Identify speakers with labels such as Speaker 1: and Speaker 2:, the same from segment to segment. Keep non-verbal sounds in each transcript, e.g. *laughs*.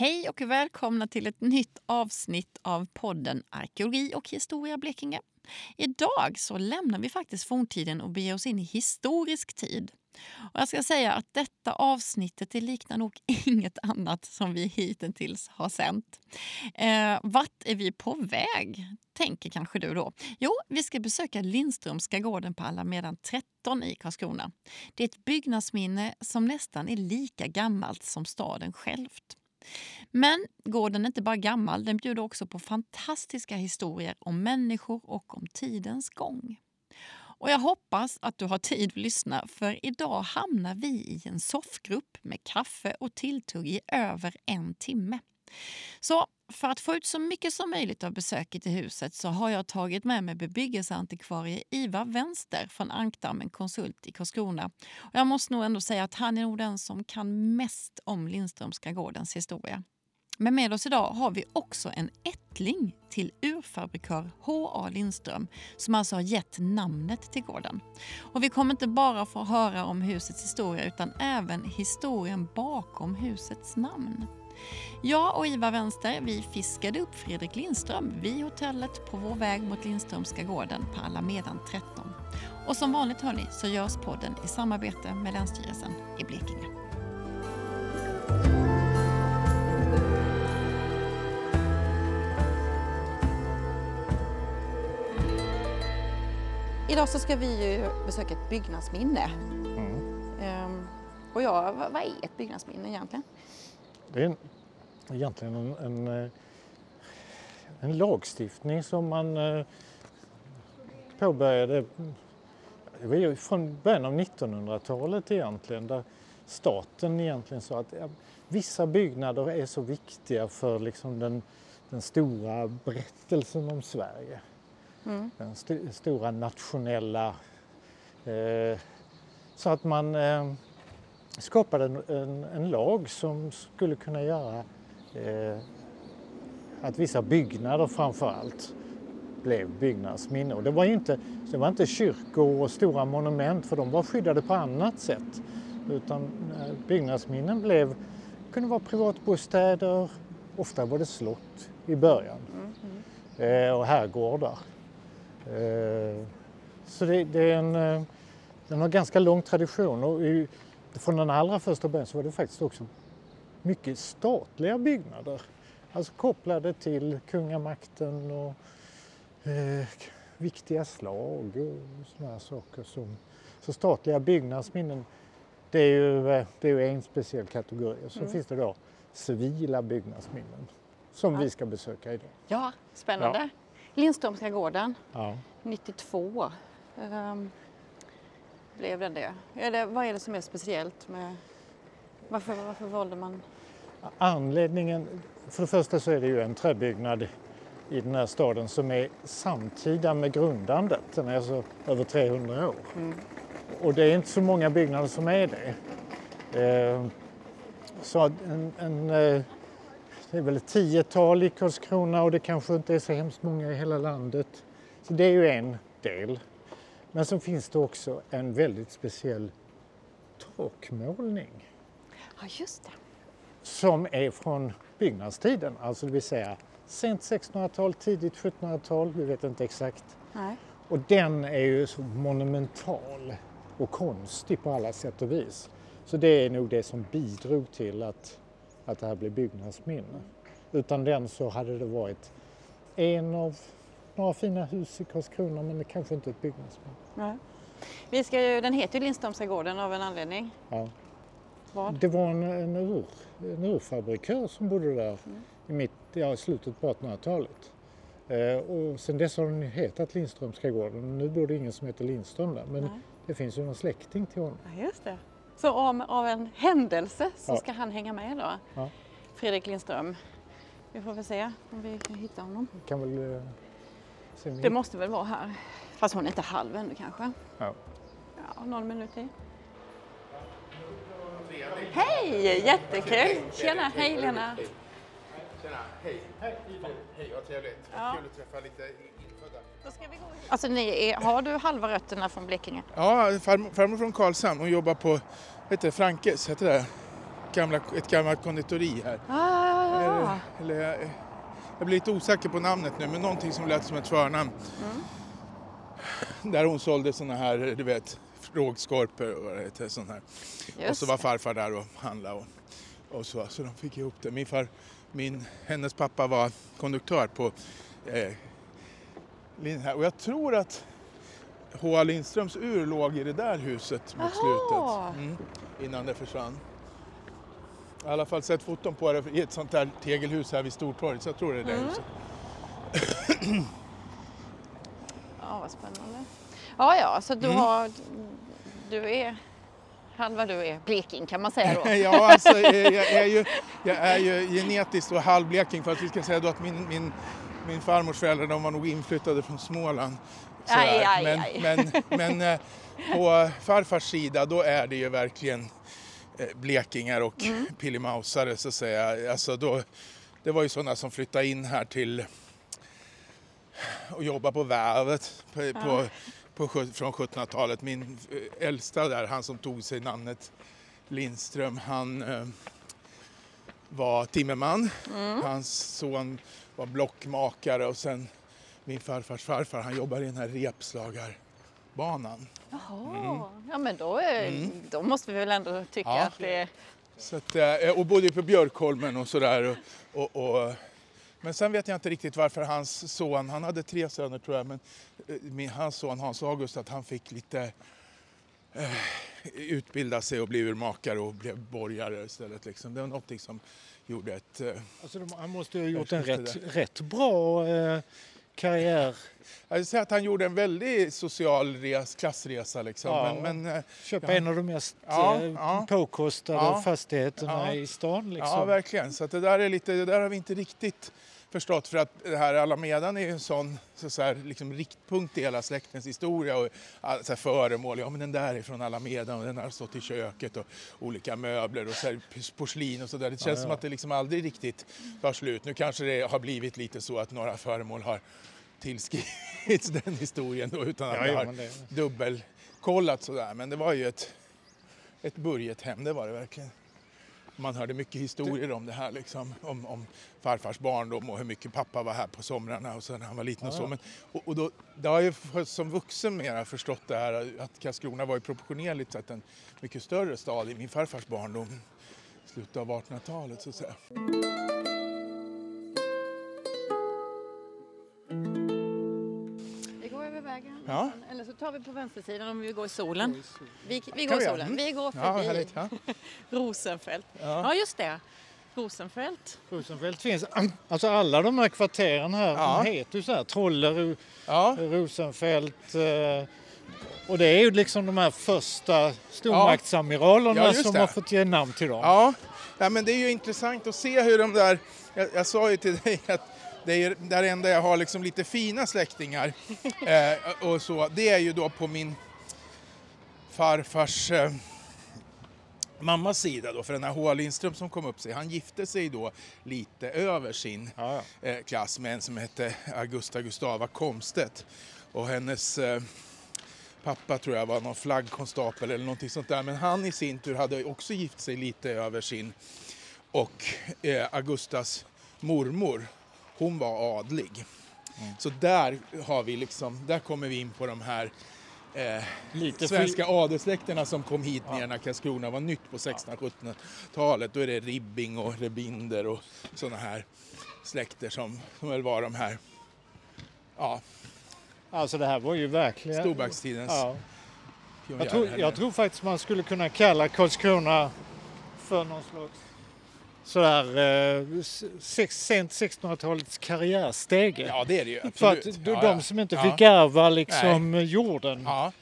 Speaker 1: Hej och välkomna till ett nytt avsnitt av podden Arkeologi och historia Blekinge. Idag så lämnar vi faktiskt forntiden och beger oss in i historisk tid. Och jag ska säga att detta avsnittet det liknar nog *laughs* inget annat som vi hittills har sänt. Eh, vart är vi på väg? Tänker kanske du då. Jo, vi ska besöka Lindströmska gården på Alamedan 13 i Karlskrona. Det är ett byggnadsminne som nästan är lika gammalt som staden självt. Men gården är inte bara gammal, den bjuder också på fantastiska historier om människor och om tidens gång. Och jag hoppas att du har tid att lyssna för idag hamnar vi i en soffgrupp med kaffe och tilltugg i över en timme. Så för att få ut så mycket som möjligt av besöket i huset så har jag tagit med mig bebyggelseantikvarie Ivar Vänster från Ankdammen Konsult i Karlskrona. Och jag måste nog ändå säga att han är nog den som kan mest om Lindströmska gårdens historia. Men med oss idag har vi också en ättling till urfabrikör H.A. Lindström som alltså har gett namnet till gården. Och vi kommer inte bara få höra om husets historia utan även historien bakom husets namn. Jag och Ivar Vänster vi fiskade upp Fredrik Lindström vid hotellet på vår väg mot Lindströmska gården på Alamedan 13. Och som vanligt hörni så görs podden i samarbete med Länsstyrelsen i Blekinge. Idag så ska vi ju besöka ett byggnadsminne. Mm. Ehm, och ja, vad är ett byggnadsminne egentligen?
Speaker 2: Det är en, egentligen en, en, eh, en, lagstiftning som man eh, påbörjade från början av 1900-talet egentligen där staten egentligen sa att vissa byggnader är så viktiga för liksom den, den stora berättelsen om Sverige. Mm. Den st stora nationella eh, så att man eh, skapade en, en, en, lag som skulle kunna göra eh, att vissa byggnader framför allt blev byggnadsminne. Och det var inte, det var inte kyrkor och stora monument för de var skyddade på annat sätt. Utan eh, byggnadsminnen blev, kunde vara privatbostäder, ofta var det slott i början mm, mm. Eh, och herrgårdar. Eh, så det, det, är en, eh, den har ganska lång tradition och i, från den allra första början så var det faktiskt också mycket statliga byggnader. Alltså kopplade till kungamakten och eh, viktiga slag och sådana saker. Som, så statliga byggnadsminnen, det är ju, eh, det är ju en speciell kategori. Och så mm. finns det då civila byggnadsminnen som ja. vi ska besöka idag.
Speaker 1: Ja, spännande. Ja. Lindströmska gården, ja. 92 um, blev den det. Eller vad är det som är speciellt med varför, varför valde man?
Speaker 2: Anledningen, för det första så är det ju en träbyggnad i den här staden som är samtida med grundandet. Den är alltså över 300 år. Mm. Och det är inte så många byggnader som är det. Eh, så en, en eh, det är väl ett tiotal i Karlskrona och det kanske inte är så hemskt många i hela landet. Så det är ju en del. Men så finns det också en väldigt speciell takmålning.
Speaker 1: Ja, just det.
Speaker 2: Som är från byggnadstiden, alltså det vill säga sent 1600-tal, tidigt 1700-tal, vi vet inte exakt. Nej. Och den är ju så monumental och konstig på alla sätt och vis. Så det är nog det som bidrog till att att det här blir byggnadsminne. Utan den så hade det varit en av några fina hus i Karlskrona men det kanske inte är ett byggnadsminne.
Speaker 1: Nej. Vi ska ju, den heter ju Lindströmska gården av en anledning. Ja.
Speaker 2: Vad? Det var en, en, ur, en urfabrikör som bodde där mm. i mitt, ja, slutet på 1800-talet. Eh, och sen dess har den hetat Lindströmska gården. Nu bor det ingen som heter Lindström där men Nej. det finns ju någon släkting till honom.
Speaker 1: Ja, just det. Så om, av en händelse så ja. ska han hänga med då? Ja. Fredrik Lindström. Vi får väl se om vi kan hitta honom.
Speaker 2: Kan väl, eh,
Speaker 1: det måste väl vara här. Fast hon är inte halv ännu kanske. Ja. Ja, någon minut till. Hej! Jättekul! Tjena, hej Lena! Tjena, hej! Hej, hej vad trevligt! Ja. Kul att träffa lite Alltså ni är, har du halva rötterna från Blekinge?
Speaker 3: Ja, farmor, farmor från Karlshamn. Hon jobbar på vet du, Frankes, heter det? Gamla, ett gammalt konditori här.
Speaker 1: Ah, Jaha.
Speaker 3: Eller, eller, jag- blir lite osäker på namnet nu, men någonting som lät som ett förnamn. Där hon sålde såna här, du vet, rågskorpor och vad det heter. Sån här. och så var farfar där och handlade och, och så. Så de fick ihop det. Min far, min, hennes pappa var konduktör på eh, här. Och jag tror att H.A. Lindströms ur låg i det där huset mot
Speaker 1: Jaha.
Speaker 3: slutet. Mm, innan det försvann. I alla fall sett foton på det i ett sånt där tegelhus här vid Stortorget. Så jag tror det är det
Speaker 1: Mm.
Speaker 3: huset. *clears throat*
Speaker 1: Ja, vad spännande. Ja, ja, så du
Speaker 3: Mm.
Speaker 1: har... Du är... Han vad du är, bleking kan man säga då. *laughs*
Speaker 3: ja, alltså, jag, är ju, jag är ju genetiskt och halvbleking för att vi ska säga då att min, min, min farmors föräldrar de var nog inflyttade från Småland. Sådär.
Speaker 1: Aj, aj,
Speaker 3: men
Speaker 1: aj.
Speaker 3: men, men eh, på farfars sida då är det ju verkligen blekingar och
Speaker 1: Mm. *laughs*
Speaker 3: pillimausare så att säga. Alltså då, det var ju sådana som flyttade in här till och jobbade på vävet på, på, på, sjut- från 1700-talet. Min eh, äldsta där, han som tog sig namnet Lindström, han eh, var timmerman. Hans son var blockmakare och sen min farfars farfar, han jobbade i den här repslagarbanan.
Speaker 1: Jaha, ja men då, är, då måste vi väl ändå tycka
Speaker 3: Mm. Ja.
Speaker 1: att det är...
Speaker 3: Så att, eh, och bodde på Björkholmen och sådär. Och, och, och, men sen vet jag inte riktigt varför hans son, han hade tre söner tror jag, men eh, min, hans son Hans August, att han fick lite eh, utbilda sig och bli urmakare och blev borgare istället. Liksom. Det var någonting som gjorde ett... Eh,
Speaker 2: Alltså, de, han måste ju ha gjort
Speaker 3: Jag
Speaker 2: en
Speaker 3: tyckte
Speaker 2: rätt, rätt bra eh, karriär.
Speaker 3: jag vill säga att han gjorde en väldigt social res, klassresa liksom.
Speaker 2: Ja.
Speaker 3: Men, men, eh,
Speaker 2: Köpa
Speaker 3: Ja.
Speaker 2: en av de mest
Speaker 3: Ja,
Speaker 2: eh,
Speaker 3: ja.
Speaker 2: påkostade
Speaker 3: Ja.
Speaker 2: fastigheterna
Speaker 3: Ja.
Speaker 2: i stan. Liksom.
Speaker 3: Ja, verkligen. Så det där är lite, det där har vi inte riktigt förstått för att det här Alamedan är ju en sån så så här, liksom, riktpunkt i hela släktens historia och så här, föremål. Ja, men den där är från Alamedan och den har stått i köket och olika möbler och så här, porslin och så där. Det känns
Speaker 2: ja.
Speaker 3: som att det liksom aldrig riktigt tar slut. Nu kanske det har blivit lite så att några föremål har tillskrivits *laughs* den historien då utan att
Speaker 2: Ja,
Speaker 3: det har
Speaker 2: det-
Speaker 3: dubbelkollat sådär. Men det var ju ett, ett burgethem, det var det verkligen. Man hörde mycket historier om det här, liksom, om, om farfars barndom och hur mycket pappa var här på somrarna och så när han var liten och så. Men, och, och då, det har ju för- som vuxen mera förstått det här att Karlskrona var ju proportionerligt sett en mycket större stad i min farfars barndom. Slutet av 1800-talet så att säga. Ja.
Speaker 1: Eller så tar vi på vänstersidan om vi går i solen. Vi, vi går i solen. Vi går
Speaker 3: Ja,
Speaker 1: förbi
Speaker 3: härligt. Ja. *laughs*
Speaker 1: Rosenfält.
Speaker 3: Ja.
Speaker 1: Ja, just det. Rosenfält.
Speaker 2: Rosenfeldt finns, *clears throat* alltså alla de här kvarteren här,
Speaker 3: Ja.
Speaker 2: de heter ju så här, Trolle, Ro,
Speaker 3: Ja.
Speaker 2: Rosenfeldt. Eh, och det är ju liksom de här första stormaktsamiralerna
Speaker 3: Ja,
Speaker 2: som
Speaker 3: det.
Speaker 2: har fått ge namn till dem.
Speaker 3: Ja, ja men det är ju intressant att se hur de där... Jag, jag sa ju till dig att det är där enda jag har liksom lite fina släktingar *laughs* eh, och så. Det är ju då på min farfars eh, mammas sida då. För den här H. Lindström som kom upp sig, han gifte sig då lite över sin
Speaker 2: Ja,
Speaker 3: eh, klass med en som hette Augusta Gustava Komstedt. Och hennes eh, pappa tror jag var någon flaggkonstapel eller någonting sånt där. Men han i sin tur hade också gift sig lite över sin. Och eh, Augustas mormor, hon var adlig. Så där har vi liksom, där kommer vi in på de här eh,
Speaker 2: Lite
Speaker 3: svenska adelssläkterna som kom hit ner när Karlskrona var nytt på 1600-1700-talet. Då är det Ribbing och Rebinder och sådana här släkter som, som väl var de här ja,
Speaker 2: Alltså det här var ju verkligen...
Speaker 3: storbackstidens
Speaker 2: Ja. Jag, tror, jag tror faktiskt man skulle kunna kalla Karlskrona för någon slags sådär eh, sex, sent 1600-talets karriärstege.
Speaker 3: Ja, det är det ju.
Speaker 2: för att
Speaker 3: Absolut.
Speaker 2: de,
Speaker 3: ja,
Speaker 2: de som inte
Speaker 3: ja.
Speaker 2: fick ärva liksom jorden,
Speaker 3: Ja,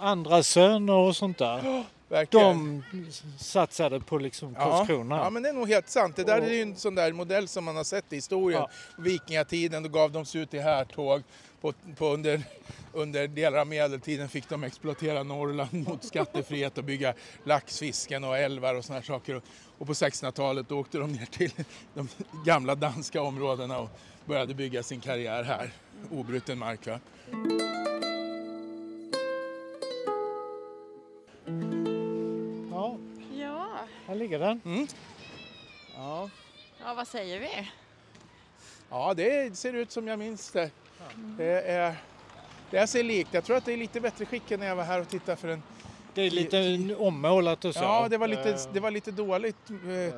Speaker 2: andra söner och sånt där, *gasps*
Speaker 3: verkligen.
Speaker 2: de satsade på liksom Karlskrona.
Speaker 3: ja, men det är nog helt sant. Det där
Speaker 2: Och-
Speaker 3: är ju en sån där modell som man har sett i historien. Vikingatiden, då gav de sig ut i härtåg. På, på under, under delar av medeltiden fick de exploatera Norrland mot skattefrihet och bygga laxfisken och älvar och såna här saker. Och, och på 1600-talet då åkte de ner till de gamla danska områdena och började bygga sin karriär här. Obruten mark. Va?
Speaker 2: Ja,
Speaker 1: Ja,
Speaker 2: här ligger den.
Speaker 3: Mm. Ja.
Speaker 1: Ja, vad säger vi?
Speaker 3: Ja, det ser ut som jag minns det. Det är, det är sig likt. Jag tror att det är lite bättre skick än när jag var här och tittade för en...
Speaker 2: Det är lite ommålat och så.
Speaker 3: Ja, det var lite,
Speaker 2: Eh,
Speaker 3: det var lite dåligt. eh,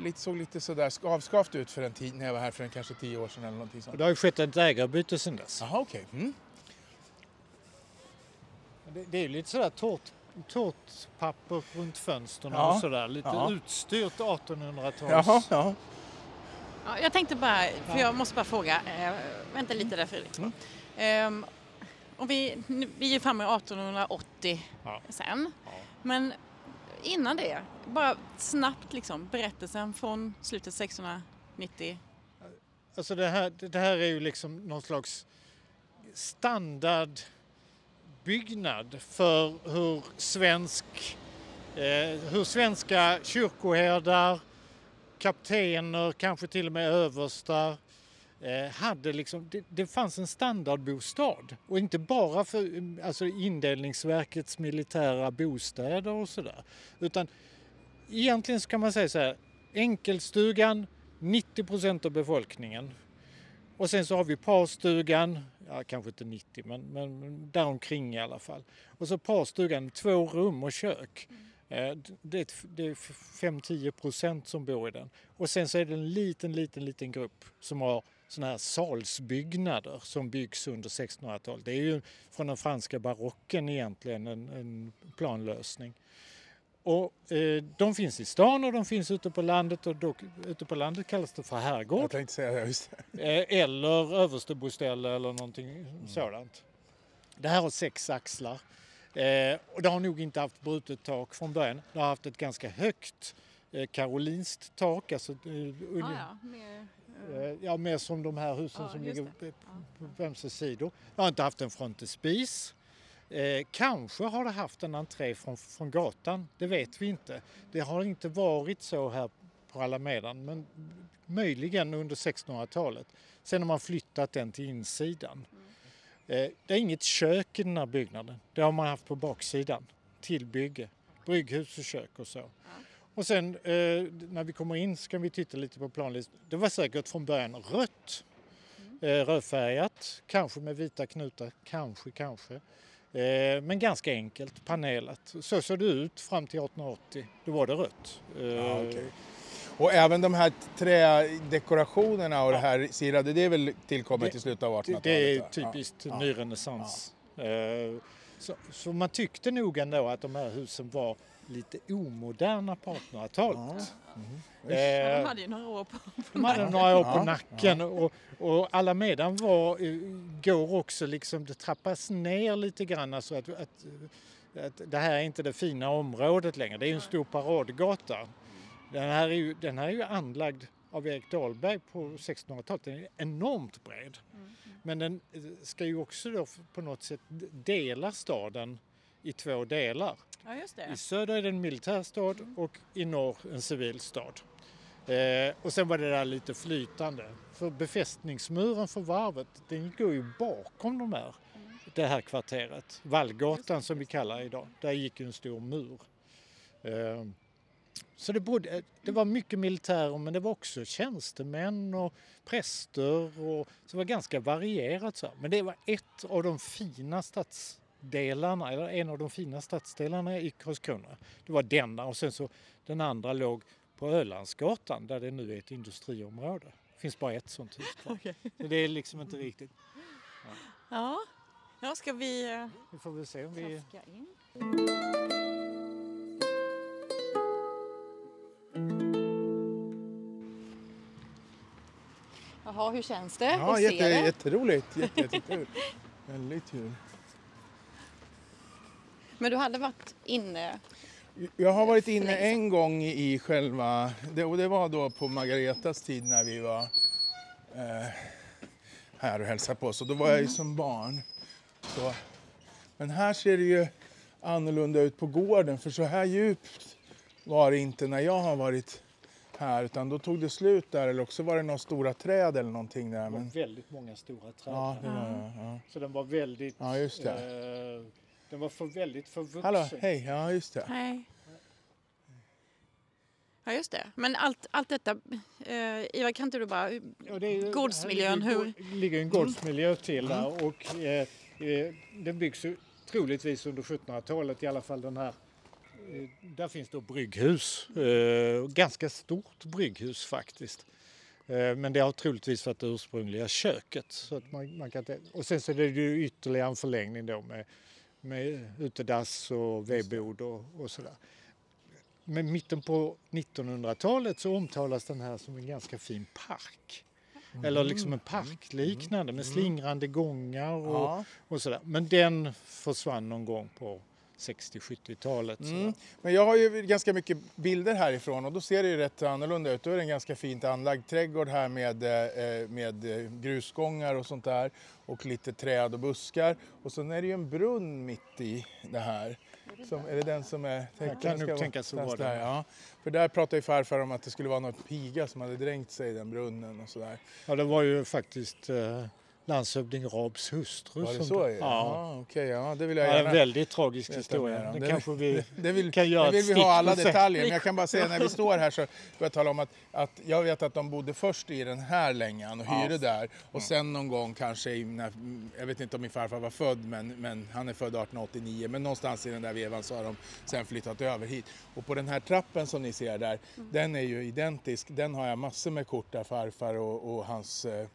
Speaker 3: Lite, såg lite sådär avskavt ut för en tid när jag var här för en kanske tio år sedan eller någonting sånt.
Speaker 2: det har ju skett ett ägarbyte sedan dess.
Speaker 3: Jaha, okej. Mm.
Speaker 2: Det, det är ju lite sådär tårt, tårtpapper runt fönstren
Speaker 3: Ja,
Speaker 2: och sådär. Lite
Speaker 3: ja.
Speaker 2: utstyrt 1800-tals.
Speaker 3: Jaha, ja.
Speaker 1: Ja, jag tänkte bara, för jag måste bara fråga, eh, vänta lite där Fredrik.
Speaker 3: Mm.
Speaker 1: Ehm, och vi, nu- vi är ju framme i 1880
Speaker 2: Ja.
Speaker 1: sen,
Speaker 2: Ja.
Speaker 1: men innan det, bara snabbt liksom, berättelsen från slutet 1690.
Speaker 2: Alltså det här, det här är ju liksom någon slags standardbyggnad för hur svensk eh, hur svenska kyrkoherdar, kaptener, kanske till och med överstar eh, hade liksom, det, det fanns en standardbostad och inte bara för alltså indelningsverkets militära bostäder och sådär utan egentligen så kan man säga så här enkelstugan 90 procent av befolkningen och sen så har vi parstugan, ja kanske inte 90 men, men däromkring i alla fall. Och så parstugan, två rum och kök. Mm. Det är, ett- det är 5-10 procent som bor i den. Och sen så är det en liten, liten, liten grupp som har såna här salsbyggnader som byggs under 1600-talet. Det är ju från den franska barocken egentligen en, en planlösning. Och eh, de finns i stan och de finns ute på landet och då, ute på landet kallas det för herrgård.
Speaker 3: Jag tänkte säga det, just det.
Speaker 2: Eh, eller översteboställe eller någonting sådant. Det här har sex axlar. Eh, och det har nog inte haft brutet tak från början. Det har haft ett ganska högt eh, karolinskt tak. Alltså, eh,
Speaker 1: Ah, ja, med,
Speaker 2: eh, ja, mer som de här husen
Speaker 1: Ja,
Speaker 2: som ligger
Speaker 1: det.
Speaker 2: på på ömse sidor. Det har inte haft en frontispis. Eh, kanske har det haft en entré från, från gatan, det vet vi inte. Det har inte varit så här på Alamedan, men möjligen under 1600-talet. Sen har man flyttat den till insidan. Eh, det är inget kök i den här byggnaden, det har man haft på baksidan till bygge. Brygghus och kök och så. Och sen eh, när vi kommer in ska vi titta lite på planlistan. Det var säkert från början rött, eh, rödfärgat, kanske med vita knutar, kanske, kanske. Men ganska enkelt, panelat. Så såg det ut fram till 1880. Då var det rött.
Speaker 3: Ja, okej. Och även de här trädekorationerna och det här sirade, det är väl tillkommet
Speaker 2: Det-
Speaker 3: i slutet av 1800-talet?
Speaker 2: det är typiskt
Speaker 3: Ja.
Speaker 2: nyrenässans. Eh, så, så man tyckte nog ändå att de här husen var lite omoderna på 1800-talet.
Speaker 1: ja, de
Speaker 2: Eh,
Speaker 1: hade ju några år på
Speaker 2: De hade några år på
Speaker 3: Ja,
Speaker 2: nacken och, och Alamedan var, eh, går också liksom, det trappas ner lite grann så att, att, att det här är inte det fina området längre. Det är ju en stor paradgata. Den här är ju, den här är ju anlagd av Erik Dahlberg på 1600-talet. Den är enormt bred. Men den eh, ska ju också då på något sätt dela staden i två delar.
Speaker 1: Ja, just
Speaker 2: I söder är det en militär stad och i norr en civil stad. Eh, och sen var det där lite flytande. För befästningsmuren för varvet den går ju bakom de här, det här kvarteret. Vallgatan som vi kallar det idag. Där gick ju en stor mur. Eh, så det, bodde, det var mycket militärer men det var också tjänstemän och präster. Och, så det var ganska varierat. Så. Men det var ett av de fina stadsdelarna, eller en av de fina stadsdelarna i Karlskrona. Det var denna och sen så den andra låg på Ölandsgatan där det nu är ett industriområde. Det finns bara ett sånt hus kvar. Så det är liksom inte riktigt.
Speaker 1: Ja, ja ska vi eh,
Speaker 2: Vi får väl se om vi...
Speaker 1: traska in? Jaha, hur känns det
Speaker 3: Ja,
Speaker 1: att se
Speaker 3: jätte,
Speaker 1: det?
Speaker 3: jätteroligt. Jätte, *laughs* jättekul. Väldigt kul.
Speaker 1: Men du hade varit inne?
Speaker 3: Jag har varit inne en gång i själva, det, och det var då på Margaretas tid när vi var eh, här och hälsade på. Så då var jag ju som barn. Så. Men här ser det ju annorlunda ut på gården för så här djupt var det inte när jag har varit här utan då tog det slut där eller också var det några stora träd eller någonting där.
Speaker 2: Det var
Speaker 3: Men,
Speaker 2: väldigt många stora träd.
Speaker 3: ja,
Speaker 2: här.
Speaker 3: det var, ja.
Speaker 2: Så den var väldigt...
Speaker 3: Ja, just det.
Speaker 2: Eh, den var för väldigt förvuxen.
Speaker 3: Hallå, hej, ja just det.
Speaker 1: Nej. Ja, just det. Men allt, allt detta, eh, Ivar, kan inte du bara...
Speaker 2: Ja, det är ju-
Speaker 1: Gårdsmiljön,
Speaker 2: här
Speaker 1: hur-
Speaker 2: ligger, ju- ligger en gårdsmiljö till där och eh, eh, den byggs ju troligtvis under 1700-talet i alla fall den här. Eh, där finns då brygghus, eh, ganska stort brygghus faktiskt. Eh, men det har troligtvis varit det ursprungliga köket. Så att man, man kan, och sen så är det ju ytterligare en förlängning då med, med utedass och vedbod och, och sådär. Men mitten på 1900-talet så omtalas den här som en ganska fin park. Eller liksom en parkliknande med slingrande gångar och,
Speaker 3: Ja.
Speaker 2: och sådär. Men den försvann någon gång på 60-70-talet.
Speaker 3: Mm. Men jag har ju ganska mycket bilder härifrån och då ser det ju rätt annorlunda ut. Då är det en ganska fint anlagd trädgård här med, eh, med eh, grusgångar och sånt där och lite träd och buskar. Och sen är det ju en brunn mitt i det här. Som, är det den som är...
Speaker 2: kan
Speaker 3: den
Speaker 2: nog tänkas vara
Speaker 3: någonstans
Speaker 2: den.
Speaker 3: där, ja. För där pratade ju farfar om att det skulle vara någon piga som hade dränkt sig i den brunnen och sådär.
Speaker 2: Ja, det var ju faktiskt eh, landshövding Rabs hustru.
Speaker 3: Var det så? Ja,
Speaker 2: Ja.
Speaker 3: ja okej, ja det vill jag
Speaker 2: Ja,
Speaker 3: gärna
Speaker 2: en väldigt tragisk historia. Den
Speaker 3: Det-
Speaker 2: kanske vi *laughs*
Speaker 3: Det vill,
Speaker 2: kan göra
Speaker 3: det vill vi ha alla detaljer, men jag kan bara säga när vi *laughs* står här så vill jag tala om att, att jag vet att de bodde först i den här längan och hyrde där och sen någon gång kanske, när, jag vet inte om min farfar var född men, men han är född 1889 men någonstans i den där vevan så har de sen flyttat över hit. Och på den här trappen som ni ser där, den är ju identisk, den har jag massor med kort där farfar och, och hans eh,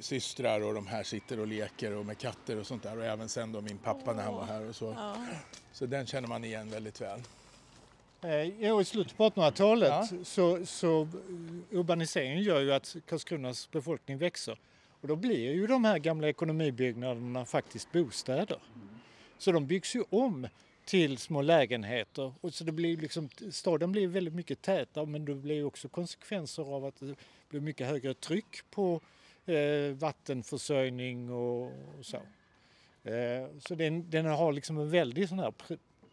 Speaker 3: systrar och de här sitter och leker och med katter och sånt där och även sen då min pappa när han var här och så.
Speaker 1: Ja.
Speaker 3: Så den känner man igen väldigt väl.
Speaker 2: Eh, ja, I slutet på 1800-talet
Speaker 3: Ja.
Speaker 2: så, så eh, urbaniseringen gör ju att Karlskronas befolkning växer. Och då blir ju de här gamla ekonomibyggnaderna faktiskt bostäder. Så de byggs ju om till små lägenheter. Och så det blir liksom, staden blir väldigt mycket tätare men det blir ju också konsekvenser av att det blir mycket högre tryck på eh, vattenförsörjning och, och så. Eh, så den, den har liksom en väldig sån här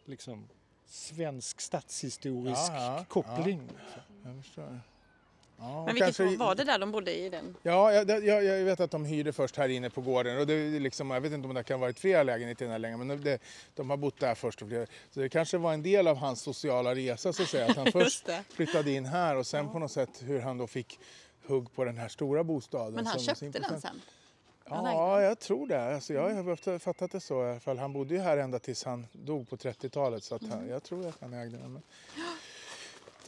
Speaker 2: liksom, svensk stadshistorisk
Speaker 3: Ja, ja,
Speaker 2: koppling.
Speaker 3: Jag förstår. Ja, och
Speaker 1: Men vilket
Speaker 3: kanske-
Speaker 1: var det där de bodde i? Den?
Speaker 3: Ja, jag, jag, jag vet att de hyrde först här inne på gården. Och det liksom, jag vet inte om det kan ha varit flera lägenheter i den här lägenheten, men det, de har bott där först. Och flera. Så det kanske var en del av hans sociala resa, så att säga. Att han *laughs* först flyttade in här och sen på något sätt hur han då fick hugg på den här stora bostaden.
Speaker 1: Men han köpte den sen?
Speaker 3: Ja, jag tror det. Alltså, jag har haft- fattat det så i alla fall. Han bodde ju här ända tills han dog på 30-talet så att han, jag tror att han ägde den. Men...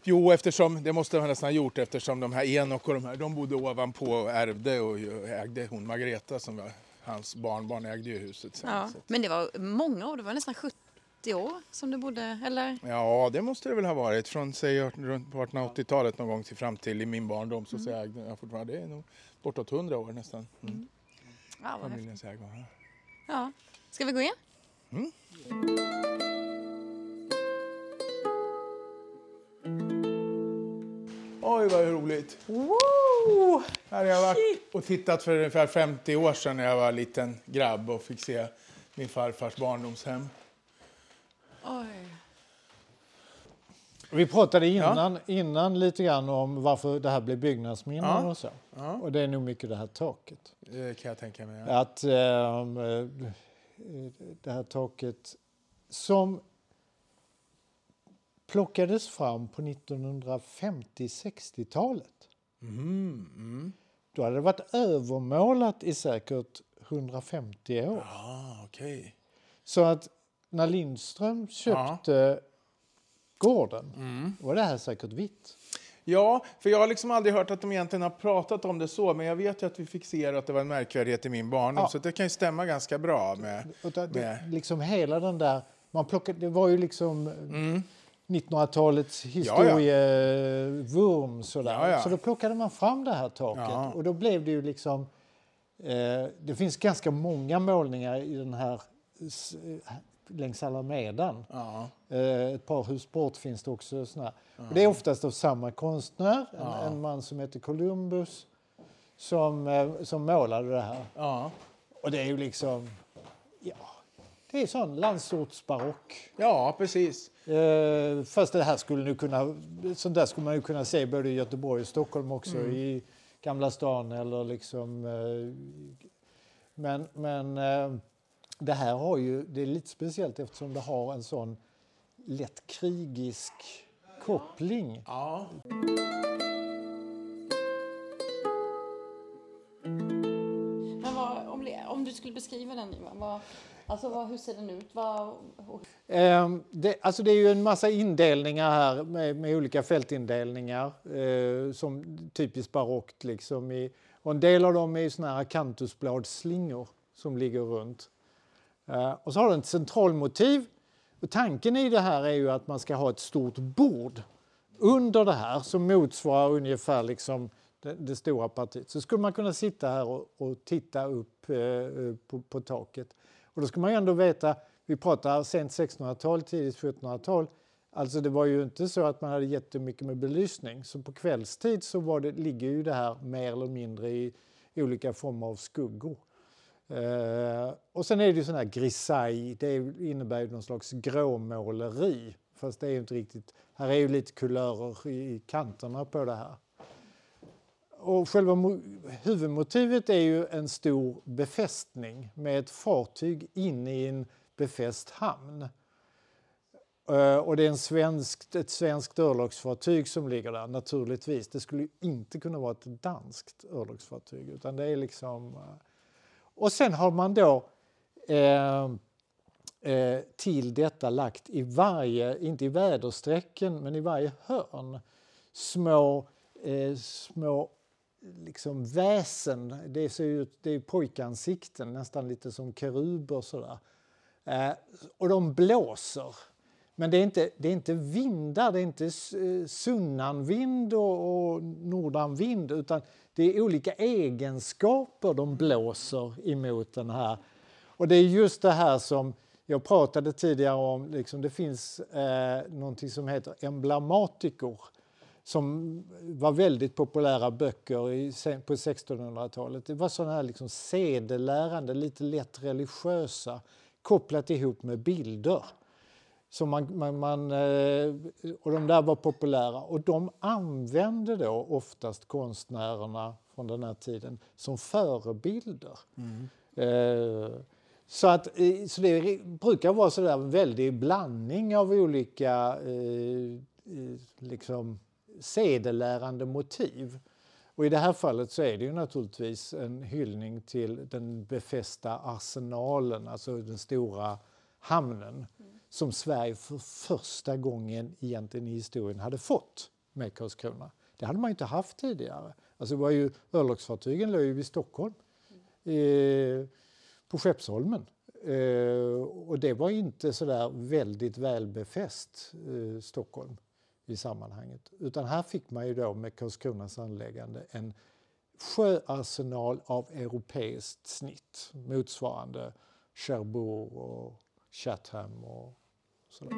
Speaker 3: Jo, eftersom, det måste han nästan ha gjort eftersom de här Enok och de här, de bodde ovanpå och ärvde och ägde hon Margareta som var hans barnbarn ägde ju huset sen.
Speaker 1: Ja. Men det var många år, det var nästan 70 år som du bodde, eller?
Speaker 3: Ja, det måste det väl ha varit. Från säg, runt på 1880-talet någon gång till fram till i min barndom så, så ägde jag fortfarande, det är nog bortåt 100 år nästan. Mm.
Speaker 1: Ja, vad.
Speaker 3: Familjens. Ja.
Speaker 1: Ska vi gå in?
Speaker 3: Oj, vad roligt!
Speaker 1: Wow!
Speaker 3: Här har jag varit och tittat för ungefär 50 år sedan när jag var liten grabb och fick se min farfars barndomshem.
Speaker 2: Vi pratade innan, innan lite grann om varför det här blev byggnadsminnen
Speaker 3: Ja.
Speaker 2: och så.
Speaker 3: Ja.
Speaker 2: Och det är nog mycket det här taket.
Speaker 3: Det kan jag tänka mig. Ja.
Speaker 2: Att ehm, eh, det här taket som plockades fram på 1950-60-talet.
Speaker 3: Mm, mm.
Speaker 2: Då hade det varit övermålat i säkert 150 år.
Speaker 3: Ah, okej.
Speaker 2: Så att när Lindström köpte gården
Speaker 3: Mm.
Speaker 2: var det här säkert vitt.
Speaker 3: Ja, för jag har liksom aldrig hört att de egentligen har pratat om det så, men jag vet ju att vi fick se att det var en märkvärdighet i min barndom,
Speaker 2: Ja.
Speaker 3: så det kan ju stämma ganska bra med...
Speaker 2: Det,
Speaker 3: med
Speaker 2: liksom hela den där, man plockade, det var ju liksom
Speaker 3: mm.
Speaker 2: 1900-talets
Speaker 3: ja.
Speaker 2: historievurm sådär.
Speaker 3: Ja, ja.
Speaker 2: Så då plockade man fram det här taket
Speaker 3: Ja.
Speaker 2: och då blev det ju liksom eh, det finns ganska många målningar i den här längs Alamedan.
Speaker 3: Ja.
Speaker 2: Eh, ett par hus bort finns det också såna. Och det är oftast av samma konstnär, en,
Speaker 3: Ja.
Speaker 2: en man som heter Columbus som, eh, som målade det här.
Speaker 3: Ja.
Speaker 2: Och det är ju liksom, ja, det är sån landsortsbarock.
Speaker 3: ja, precis.
Speaker 2: Eh, fast det här skulle nu kunna, sånt där skulle man ju kunna se både i Göteborg och Stockholm också,
Speaker 3: Mm.
Speaker 2: i Gamla stan eller liksom. Eh, men men eh, det här har ju, det är lite speciellt eftersom det har en sån lätt krigisk koppling.
Speaker 3: Ja.
Speaker 1: Men vad, om, om du skulle beskriva den, vad, alltså vad, hur ser den ut? Vad,
Speaker 2: Eh, det, alltså det är ju en massa indelningar här med, med olika fältindelningar eh, som typiskt barockt. Liksom i, och en del av dem är såna här kantusbladsslingor som ligger runt. Eh, och så har den ett centralmotiv. Och tanken i det här är ju att man ska ha ett stort bord under det här som motsvarar ungefär liksom det, det stora partiet. Så skulle man kunna sitta här och, och titta upp eh, eh på, på taket. Och då ska man ju ändå veta vi pratar sent 1600-tal, tidigt 1700-tal. Alltså det var ju inte så att man hade jättemycket med belysning. Så på kvällstid så var det, ligger ju det här mer eller mindre i, i olika former av skuggor. Eh, och sen är det ju sån här grisaille, det innebär ju någon slags gråmåleri. Fast det är ju inte riktigt, här är ju lite kulörer i kanterna på det här. Och själva huvudmotivet är ju en stor befästning med ett fartyg inne i en befäst hamn. Eh, och det är en svensk, ett svenskt örlogsfartyg som ligger där naturligtvis. Det skulle inte kunna vara ett danskt örlogsfartyg utan det är liksom... Eh, och sen har man då eh, eh, till detta lagt i varje, inte i väderstrecken, men i varje hörn små, eh, små liksom väsen. Det ser ut, det är pojkansikten, nästan lite som keruber sådär. Eh, och de blåser. Men det är inte, det är inte vindar, det är inte eh, sunnanvind och, och nordanvind utan det är olika egenskaper de blåser emot den här. Och det är just det här som jag pratade tidigare om, liksom det finns eh, någonting som heter emblematikor som var väldigt populära böcker i, på 1600-talet. Det var sådana här liksom sedelärande, lite lätt religiösa kopplat ihop med bilder. Så man, man, man, eh, och de där var populära och de använde då oftast konstnärerna från den här tiden som förebilder. Mm. Eh, så, att, så det brukar vara så där en väldig blandning av olika eh, liksom, sedelärande motiv. Och I det här fallet så är det ju naturligtvis en hyllning till den befästa arsenalen, alltså den stora hamnen mm som Sverige för första gången egentligen i historien hade fått med Karlskrona. Det hade man inte haft tidigare. Alltså det var ju, örlogsfartygen låg ju vid Stockholm, eh, på Skeppsholmen. Eh, och det var inte så där väldigt välbefäst, eh, Stockholm i sammanhanget. Utan här fick man ju då med Karlskronas anläggande en sjöarsenal av europeiskt snitt motsvarande Cherbourg och Chatham och sådär.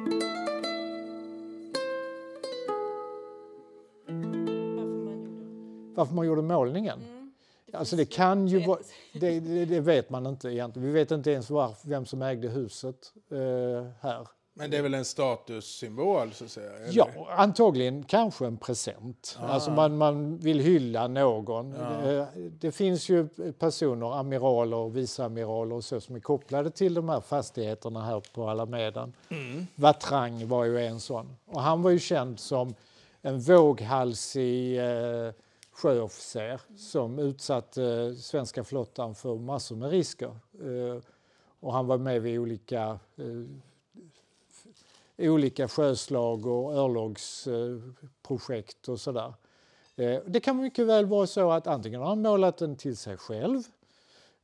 Speaker 2: Varför man gjorde målningen? Mm. Alltså det kan ju vara, det, det, det, vet man inte egentligen. Vi vet inte ens var, vem som ägde huset eh, här.
Speaker 3: Men det är väl en statussymbol? Så att säga, eller?
Speaker 2: Ja, antagligen kanske en present. Ah. Alltså man, man vill hylla någon. Det, det, finns ju personer, amiraler och viceamiraler och så som är kopplade till de här fastigheterna här på Alamedan. Mm. Vatrang var ju en sån. Och han var ju känd som en våghalsig eh, sjöofficer som utsatte svenska flottan för massor med risker. Eh, och han var med vid olika eh, olika sjöslag och örlogsprojekt och sådär. Eh, det kan mycket väl vara så att antingen har han målat den till sig själv,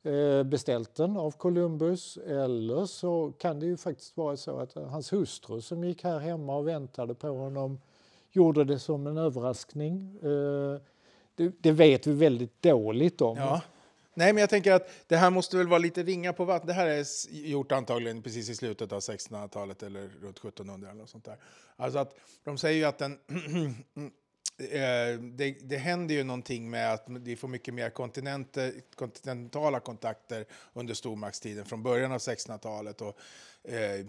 Speaker 2: eh, beställt den av Columbus, eller så kan det ju faktiskt vara så att eh, hans hustru som gick här hemma och väntade på honom gjorde det som en överraskning. Det, vet vi väldigt dåligt om.
Speaker 3: Ja. Nej, men jag tänker att det här måste väl vara lite ringa på vattnet. Det här är gjort antagligen precis i slutet av 1600-talet eller runt 1700 eller något sånt där. Alltså att de säger ju att den *clears throat* eh, det, det händer ju någonting med att vi får mycket mer kontinentala kontakter under stormaktstiden från början av 1600-talet. Och, eh,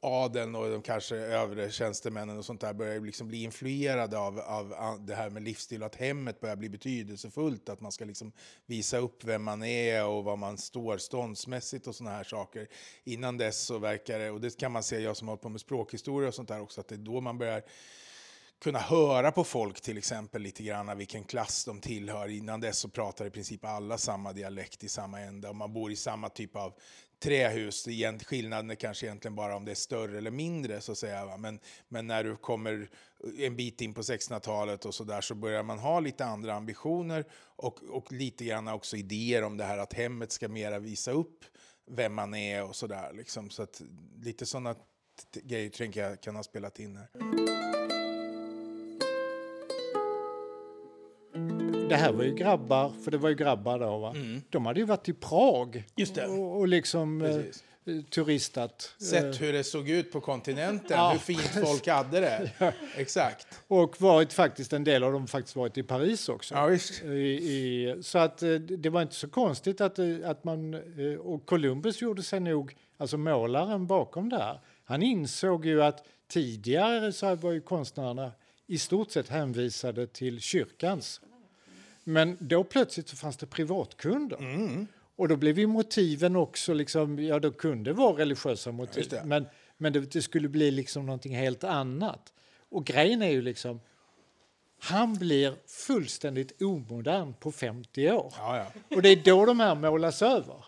Speaker 3: adeln och de kanske övre tjänstemännen och sånt där börjar liksom bli influerade av, av det här med livsstil, att hemmet börjar bli betydelsefullt, att man ska liksom visa upp vem man är och var man står ståndsmässigt och såna här saker. Innan dess så verkar det, och det kan man se, jag som har hållit på med språkhistoria och sånt där också, att det är då man börjar kunna höra på folk till exempel lite grann vilken klass de tillhör. Innan dess så pratar i princip alla samma dialekt i samma ände och man bor i samma typ av trähus. Skillnaden är kanske egentligen bara om det är större eller mindre så att säga. Men, men när du kommer en bit in på 1600-talet och så där så börjar man ha lite andra ambitioner och, och lite grann också idéer om det här att hemmet ska mera visa upp vem man är och sådär. Liksom. Så att lite sådana grejer tänker jag kan ha spelat in här.
Speaker 2: Det här var ju grabbar, för det var ju grabbar då va?
Speaker 3: Mm.
Speaker 2: De hade ju varit i Prag
Speaker 3: Just det.
Speaker 2: och, och liksom eh, turistat. Eh,
Speaker 3: Sett hur det såg ut på kontinenten,
Speaker 2: Ja.
Speaker 3: hur fint folk hade det. *laughs* Exakt.
Speaker 2: Och varit faktiskt, en del av dem faktiskt varit i Paris också.
Speaker 3: Ja, visst.
Speaker 2: I, i, så att eh, det var inte så konstigt att, eh, att man... eh, Och Columbus gjorde sig nog, alltså målaren bakom det här, han insåg ju att tidigare så var ju konstnärerna i stort sett hänvisade till kyrkans. Men då plötsligt så fanns det privatkunder.
Speaker 3: Mm.
Speaker 2: Och då blev ju motiven också, liksom, ja då kunde vara religiösa motiv,
Speaker 3: Just det.
Speaker 2: men, men det, det skulle bli liksom någonting helt annat. Och grejen är ju liksom, han blir fullständigt omodern på 50 år.
Speaker 3: Ja, ja.
Speaker 2: Och det är då de här målas över.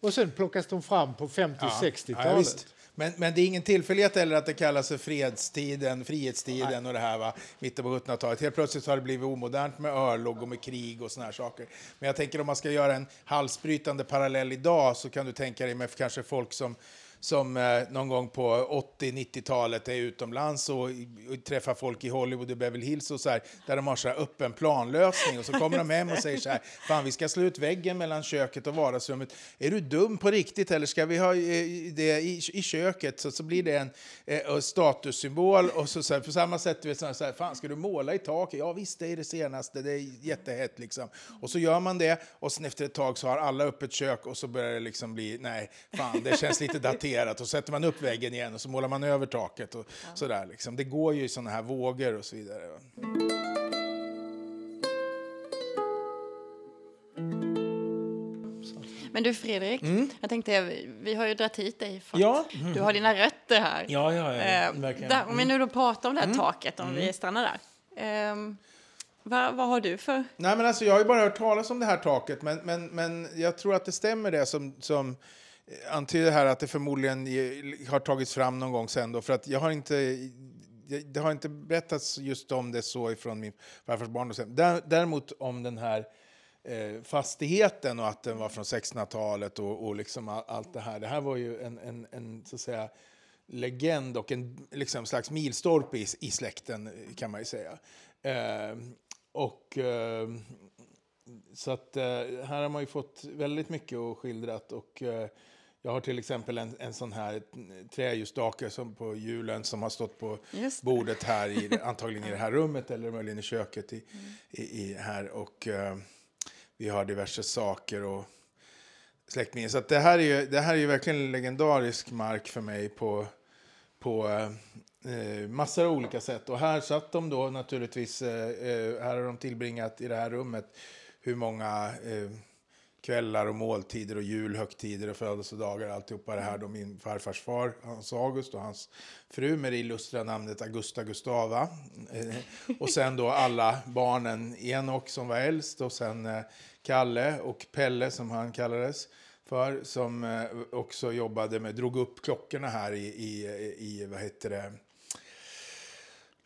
Speaker 2: Och sen plockas de fram på 50-60-talet.
Speaker 3: Men, men det är ingen tillfällighet heller att det kallas för fredstiden, frihetstiden och det här va, mitten på 1700-talet. Helt plötsligt har det blivit omodernt med örlog och med krig och såna här saker. Men jag tänker om man ska göra en halsbrytande parallell idag så kan du tänka dig med kanske folk som som eh, någon gång på 80-90-talet är utomlands och, och träffar folk i Hollywood och Beverly Hills och så här, där de har så här öppen planlösning och så kommer de hem och säger så här, fan vi ska slå ut väggen mellan köket och vardagsrummet. Är du dum på riktigt eller ska vi ha eh, det i, i köket? Så, så blir det en eh, statussymbol och så, så här, på samma sätt, du vet, så här, så här, fan ska du måla i taket? Ja visst, det är det senaste, det är jättehett liksom. Och så gör man det och sen efter ett tag så har alla öppet kök och så börjar det liksom bli, nej, fan det känns lite *laughs* daterat och så sätter man upp väggen igen och så målar man över taket och sådär liksom. Det går ju i sådana här vågor och så vidare.
Speaker 1: Men du Fredrik, jag tänkte, vi har ju dragit hit dig för
Speaker 3: Ja.
Speaker 1: att du har dina rötter här.
Speaker 3: Ja, ja, ja,
Speaker 1: Eh,
Speaker 3: verkligen.
Speaker 1: där, om vi nu då pratar om det här taket, om vi stannar där. Ehm, vad, vad har du för...
Speaker 3: Nej, men alltså, jag har ju bara hört talas om det här taket, men, men, men jag tror att det stämmer det som, som antyder här att det förmodligen har tagits fram någon gång sen. Då, för att jag har inte, det har inte berättats just om det så ifrån min farfars barn. Och sen. Däremot om den här eh, fastigheten och att den var från 1600-talet och, och liksom allt det här. Det här var ju en, en, en så att säga, legend och en liksom, slags milstolpe i, i släkten kan man ju säga. Eh, och eh, så att eh, här har man ju fått väldigt mycket och skildrat och eh, jag har till exempel en, en sån här träljusstake som på julen som har stått på bordet här, i, *laughs* antagligen i det här rummet eller möjligen i köket i, i, i här. Och eh, vi har diverse saker och släktminnen. Så det, här är ju, det här är ju verkligen legendarisk mark för mig på, på eh, eh, massor av olika sätt. Och här satt de då naturligtvis, eh, eh, här har de tillbringat i det här rummet hur många eh, kvällar och måltider och julhögtider och födelsedagar. Alltihopa det här då min farfars far, Hans August och hans fru med det illustra namnet Augusta Gustava. Eh, och sen då alla barnen, Enok som var äldst och sen eh, Kalle och Pelle som han kallades för som eh, också jobbade med, drog upp klockorna här i, i, i vad heter det,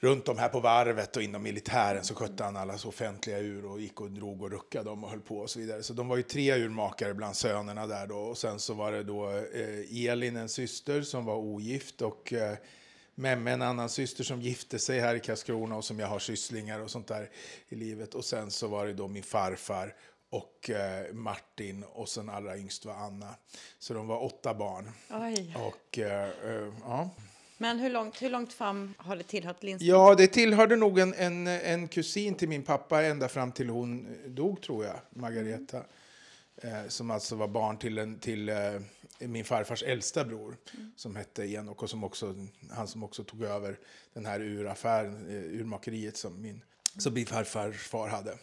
Speaker 3: runt om här på varvet och inom militären så skötte han alla så offentliga ur och gick och drog och ruckade dem och höll på och så vidare. Så de var ju tre urmakare bland sönerna där då och sen så var det då eh, Elin, en syster som var ogift och eh, Memme, en annan syster som gifte sig här i Karlskrona och som jag har sysslingar och sånt där i livet. Och sen så var det då min farfar och eh, Martin och sen allra yngst var Anna. Så de var åtta barn.
Speaker 1: Oj.
Speaker 3: Och eh, eh, ja.
Speaker 1: Men hur långt, hur långt fram har det tillhört Lindström?
Speaker 3: Ja, det tillhörde nog en, en, en kusin till min pappa ända fram till hon dog, tror jag, Margareta. Eh, som alltså var barn till, en, till eh, min farfars äldsta bror som hette Enok och som också, han som också tog över den här uraffären, eh, urmakeriet som min, som min farfars far hade.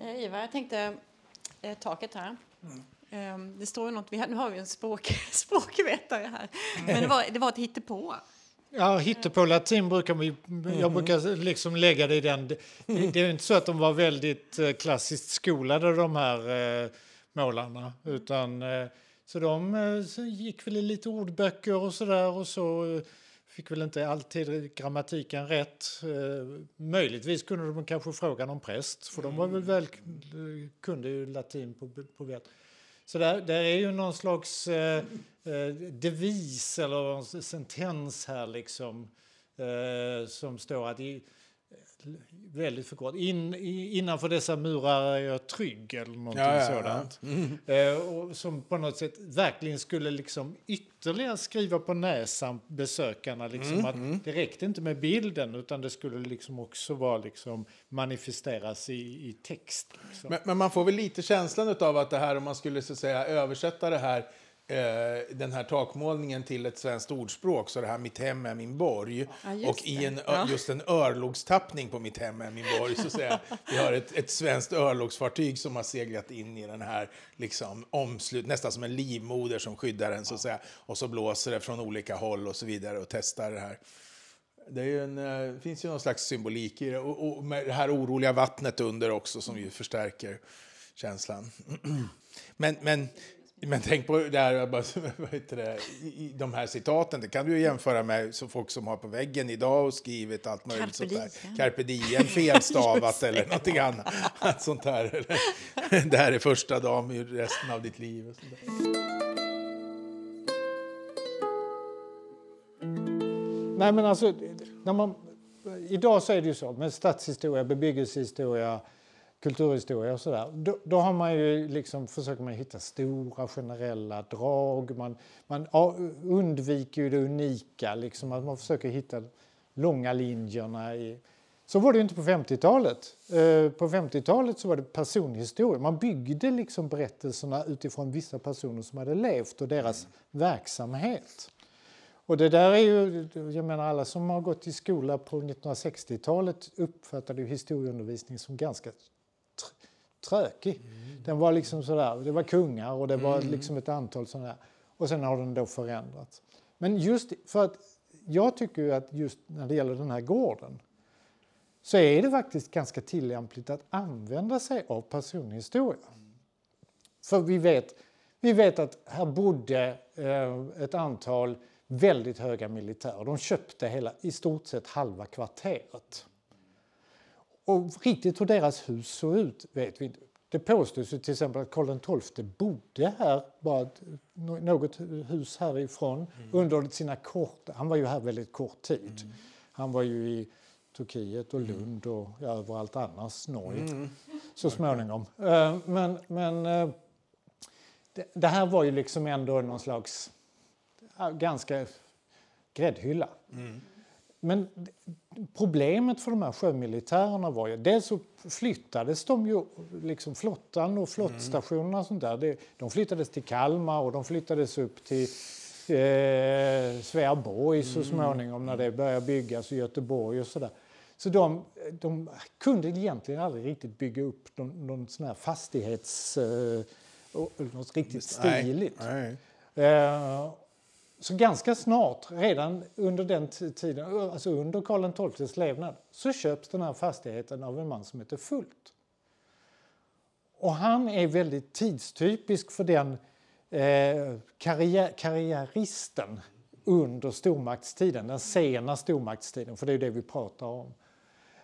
Speaker 1: Eh, Ivar, jag tänkte eh, taket här.
Speaker 4: Um, det står ju något, vi har, nu har vi en språk, *laughs* språkvetare här, men det var, det var ett hittepå.
Speaker 2: Ja, hittepå latin brukar vi, jag brukar liksom lägga det i den. Det, det är inte så att de var väldigt eh, klassiskt skolade de här eh, målarna, utan eh, så de eh, gick väl i lite ordböcker och så där och så eh, fick väl inte alltid grammatiken rätt. Eh, möjligtvis kunde de kanske fråga någon präst, för de var väl väl, kunde ju latin på, på vet. Så där, där är ju någon slags eh, devis eller sentens här liksom eh, som står att i, väldigt förkortat. In, innanför dessa murar är jag trygg eller någonting ja, ja, sådant. Ja. Mm. Eh, och som på något sätt verkligen skulle liksom ytterligare skriva på näsan besökarna. Liksom, mm, att mm. Det räckte inte med bilden utan det skulle liksom också vara liksom manifesteras i, i text. Liksom.
Speaker 3: Men, men, man får väl lite känslan av att det här om man skulle så säga översätta det här den här takmålningen till ett svenskt ordspråk, så det här mitt hem är min borg. Ja, och i en, ja. just en örlogstappning på mitt hem är min borg, så säga. Vi har ett, ett svenskt örlogsfartyg som har seglat in i den här liksom, omslut, nästan som en livmoder som skyddar den, så att säga. Och så blåser det från olika håll och så vidare och testar det här. Det, är en, det eh, finns ju någon slags symbolik i det. Och, och med det här oroliga vattnet under också som ju förstärker känslan. *clears throat* Men, men men tänk på det här, *laughs* vad heter det, i de här citaten. Det kan du jämföra med så folk som har på väggen idag och skrivit allt möjligt Carpe sånt där. Carpe diem, felstavat *laughs* eller någonting annat. *laughs* Sånt här. Det här är första dagen i resten av ditt liv.
Speaker 2: Nej, men alltså, när man, idag så är det ju så med stadshistoria, bebyggelsehistoria, kulturhistoria och sådär, då, då, har man ju liksom, försöker man hitta stora generella drag. Man, man undviker ju det unika, liksom, att man försöker hitta långa linjerna. I, så var det inte på 50-talet. Eh, på 50-talet så var det personhistoria. Man byggde liksom berättelserna utifrån vissa personer som hade levt och deras verksamhet. Och det där är ju, jag menar alla som har gått i skola på 1960-talet uppfattade ju historieundervisning som ganska trökig. Mm. Den var liksom sådär, det var kungar och det var mm. liksom ett antal sådana Och sen har den då förändrats. Men just för att jag tycker ju att just när det gäller den här gården så är det faktiskt ganska tillämpligt att använda sig av personhistoria. För vi vet, vi vet att här bodde eh, ett antal väldigt höga militärer. De köpte hela, i stort sett halva kvarteret. Och riktigt hur deras hus såg ut vet vi inte. Det påstås ju till exempel att Karl XII bodde här, bara något hus härifrån, mm. under sina korta... Han var ju här väldigt kort tid. Mm. Han var ju i Turkiet och Lund och ja, överallt annars, Norge, mm. så småningom. Uh, men men uh, det, det, här var ju liksom ändå någon slags ganska gräddhylla. Mm. Men problemet för de här sjömilitärerna var ju... Dels så flyttades de ju, liksom flottan och flottstationerna och sånt där. De flyttades till Kalmar och de flyttades upp till eh, Sveaborg så mm. småningom när det började byggas i Göteborg och sådär. Så de, de kunde egentligen aldrig riktigt bygga upp någon, någon sån här fastighets... Eh, något riktigt stiligt. Nej, nej. Eh, så ganska snart, redan under den tiden, alltså under Karl XIIs levnad, så köps den här fastigheten av en man som heter Fult. Och han är väldigt tidstypisk för den eh, karriär, karriäristen under stormaktstiden, den sena stormaktstiden, för det är det vi pratar om.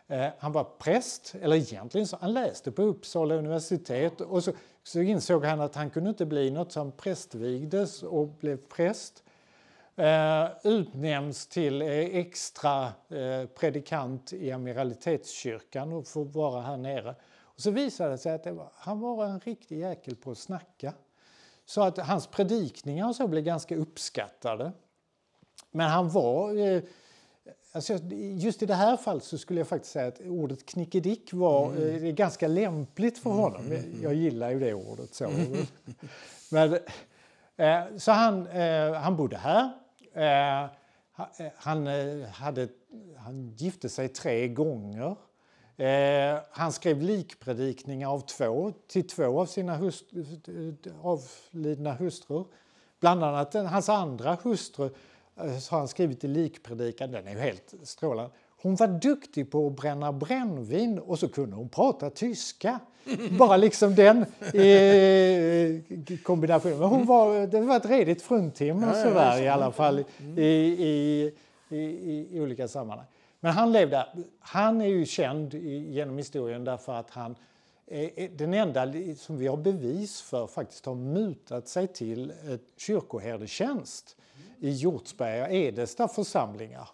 Speaker 2: Eh, han var präst, eller egentligen så han läste på Uppsala universitet och så, så insåg han att han kunde inte bli något, så han prästvigdes och blev präst eh, utnämns till eh, extra eh, predikant i amiralitetskyrkan och får vara här nere. Och så visade det sig att det var, han var en riktig jäkel på att snacka. Så att hans predikningar så blev ganska uppskattade. Men han var... Eh, alltså just i det här fallet så skulle jag faktiskt säga att ordet knickedick var mm. eh, ganska lämpligt för honom. Mm. Jag gillar ju det ordet. så. *laughs* Men, eh, så han, han bodde här Eh, eh, han, eh, hade, han gifte sig tre gånger. Eh, han skrev likpredikningar av två, till två av sina hust, eh, avlidna hustrur. Bland annat hans andra hustru eh, har han skrivit i likpredikan, den är ju helt strålande. Hon var duktig på att bränna brännvin och så kunde hon prata tyska. Bara liksom den eh, kombinationen. Men hon var, det var ett redigt fruntimmer ja, sådär, i alla fall i, i, i, i, olika sammanhang. Men han levde, han är ju känd genom historien därför att han är den enda som vi har bevis för faktiskt har mutat sig till kyrkoherdetjänst i Hjortsberga Edesta församlingar.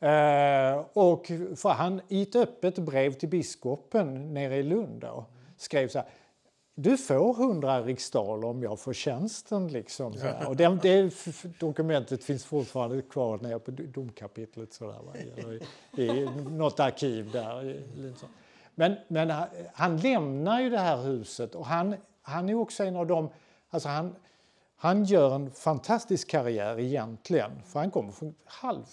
Speaker 2: Eh, och för han i ett öppet brev till biskopen nere i Lund då, skrev så här du får 100 riksdaler om jag får tjänsten. Liksom, så här. Och det, det, dokumentet finns fortfarande kvar nere på domkapitlet så där, i, i något arkiv där. Men, men han lämnar ju det här huset och han, han är också en av dem... Alltså han, han gör en fantastisk karriär egentligen, för han kommer från halv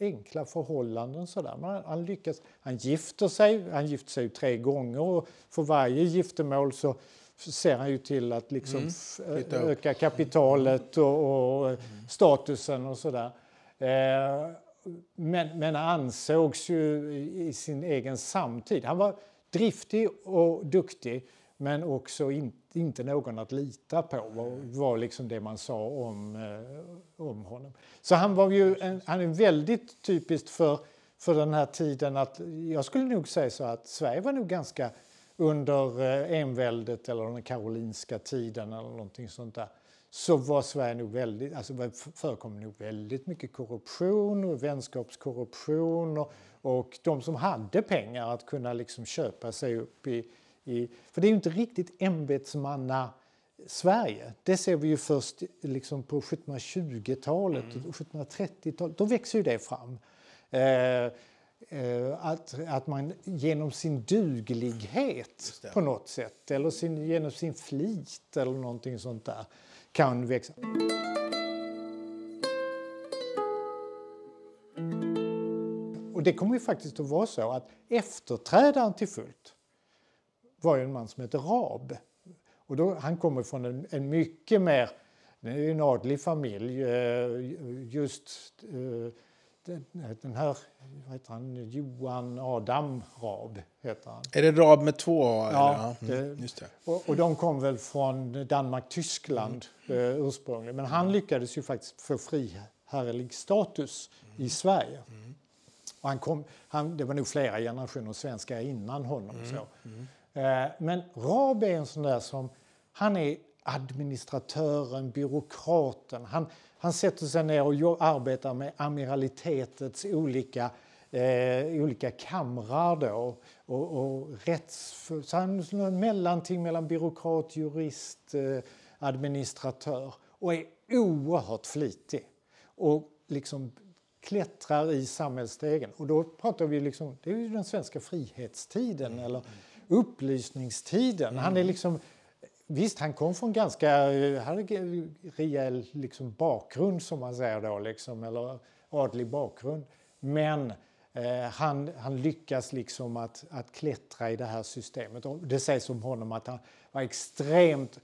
Speaker 2: enkla förhållanden. Sådär. Men han, lyckas. Han gifter sig, han gifter sig tre gånger och för varje giftermål så ser han ju till att liksom mm. öka kapitalet och, och mm. statusen och sådär. Eh, men, men ansågs ju i sin egen samtid. Han var driftig och duktig men också in, inte någon att lita på var, var liksom det man sa om, eh, om honom. Så han var ju en, han är väldigt typiskt för, för den här tiden att jag skulle nog säga så att Sverige var nog ganska under eh, enväldet eller den karolinska tiden eller någonting sånt där så var Sverige nog väldigt, alltså förekom nog väldigt mycket korruption och vänskapskorruption och, och de som hade pengar att kunna liksom köpa sig upp i, i för det är ju inte riktigt ämbetsmanna Sverige. Det ser vi ju först liksom på 1720-talet och 1730-talet. Då växer ju det fram. Eh, eh, att, att man genom sin duglighet på något sätt eller sin, genom sin flit eller någonting sånt där kan växa. Och det kommer ju faktiskt att vara så att efterträdaren till Fullt var en man som heter Rab. Och då, han kommer från en, en mycket mer, det är en adlig familj, eh, just eh, den här, vad heter han, Johan Adam Rab heter han.
Speaker 3: Är det Rab med två
Speaker 2: A? Ja, mm, det, just det. Och, och, de kom väl från Danmark-Tyskland mm. eh, ursprungligen. Men han lyckades ju faktiskt få friherrlig status mm. i Sverige. Mm. Och han kom, han, det var nog flera generationer svenskar innan honom. Mm. Så. Eh, men Raab är en sån där som, han är administratören, byråkraten. Han, han sätter sig ner och arbetar med amiralitetets olika, eh, olika kamrar då, och, och rätts... Så han är en mellanting mellan byråkrat, jurist, eh, administratör och är oerhört flitig. Och liksom klättrar i samhällsstegen. Och då pratar vi liksom, det är ju den svenska frihetstiden mm. eller upplysningstiden. Mm. Han är liksom Visst, han kom från ganska hade rejäl liksom, bakgrund som man säger då, liksom, eller adlig bakgrund. Men eh, han, han lyckas liksom att, att klättra i det här systemet. Och det sägs om honom att han var extremt,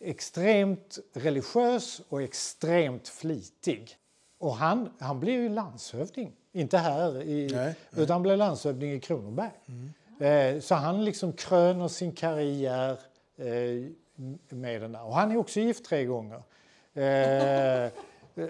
Speaker 2: extremt religiös och extremt flitig. Och han, han blev ju landshövding, inte här, i, nej, nej. utan han blev landshövding i Kronoberg. Mm. Eh, så han liksom kröner sin karriär eh, med den där. Och han är också gift tre gånger. Eh,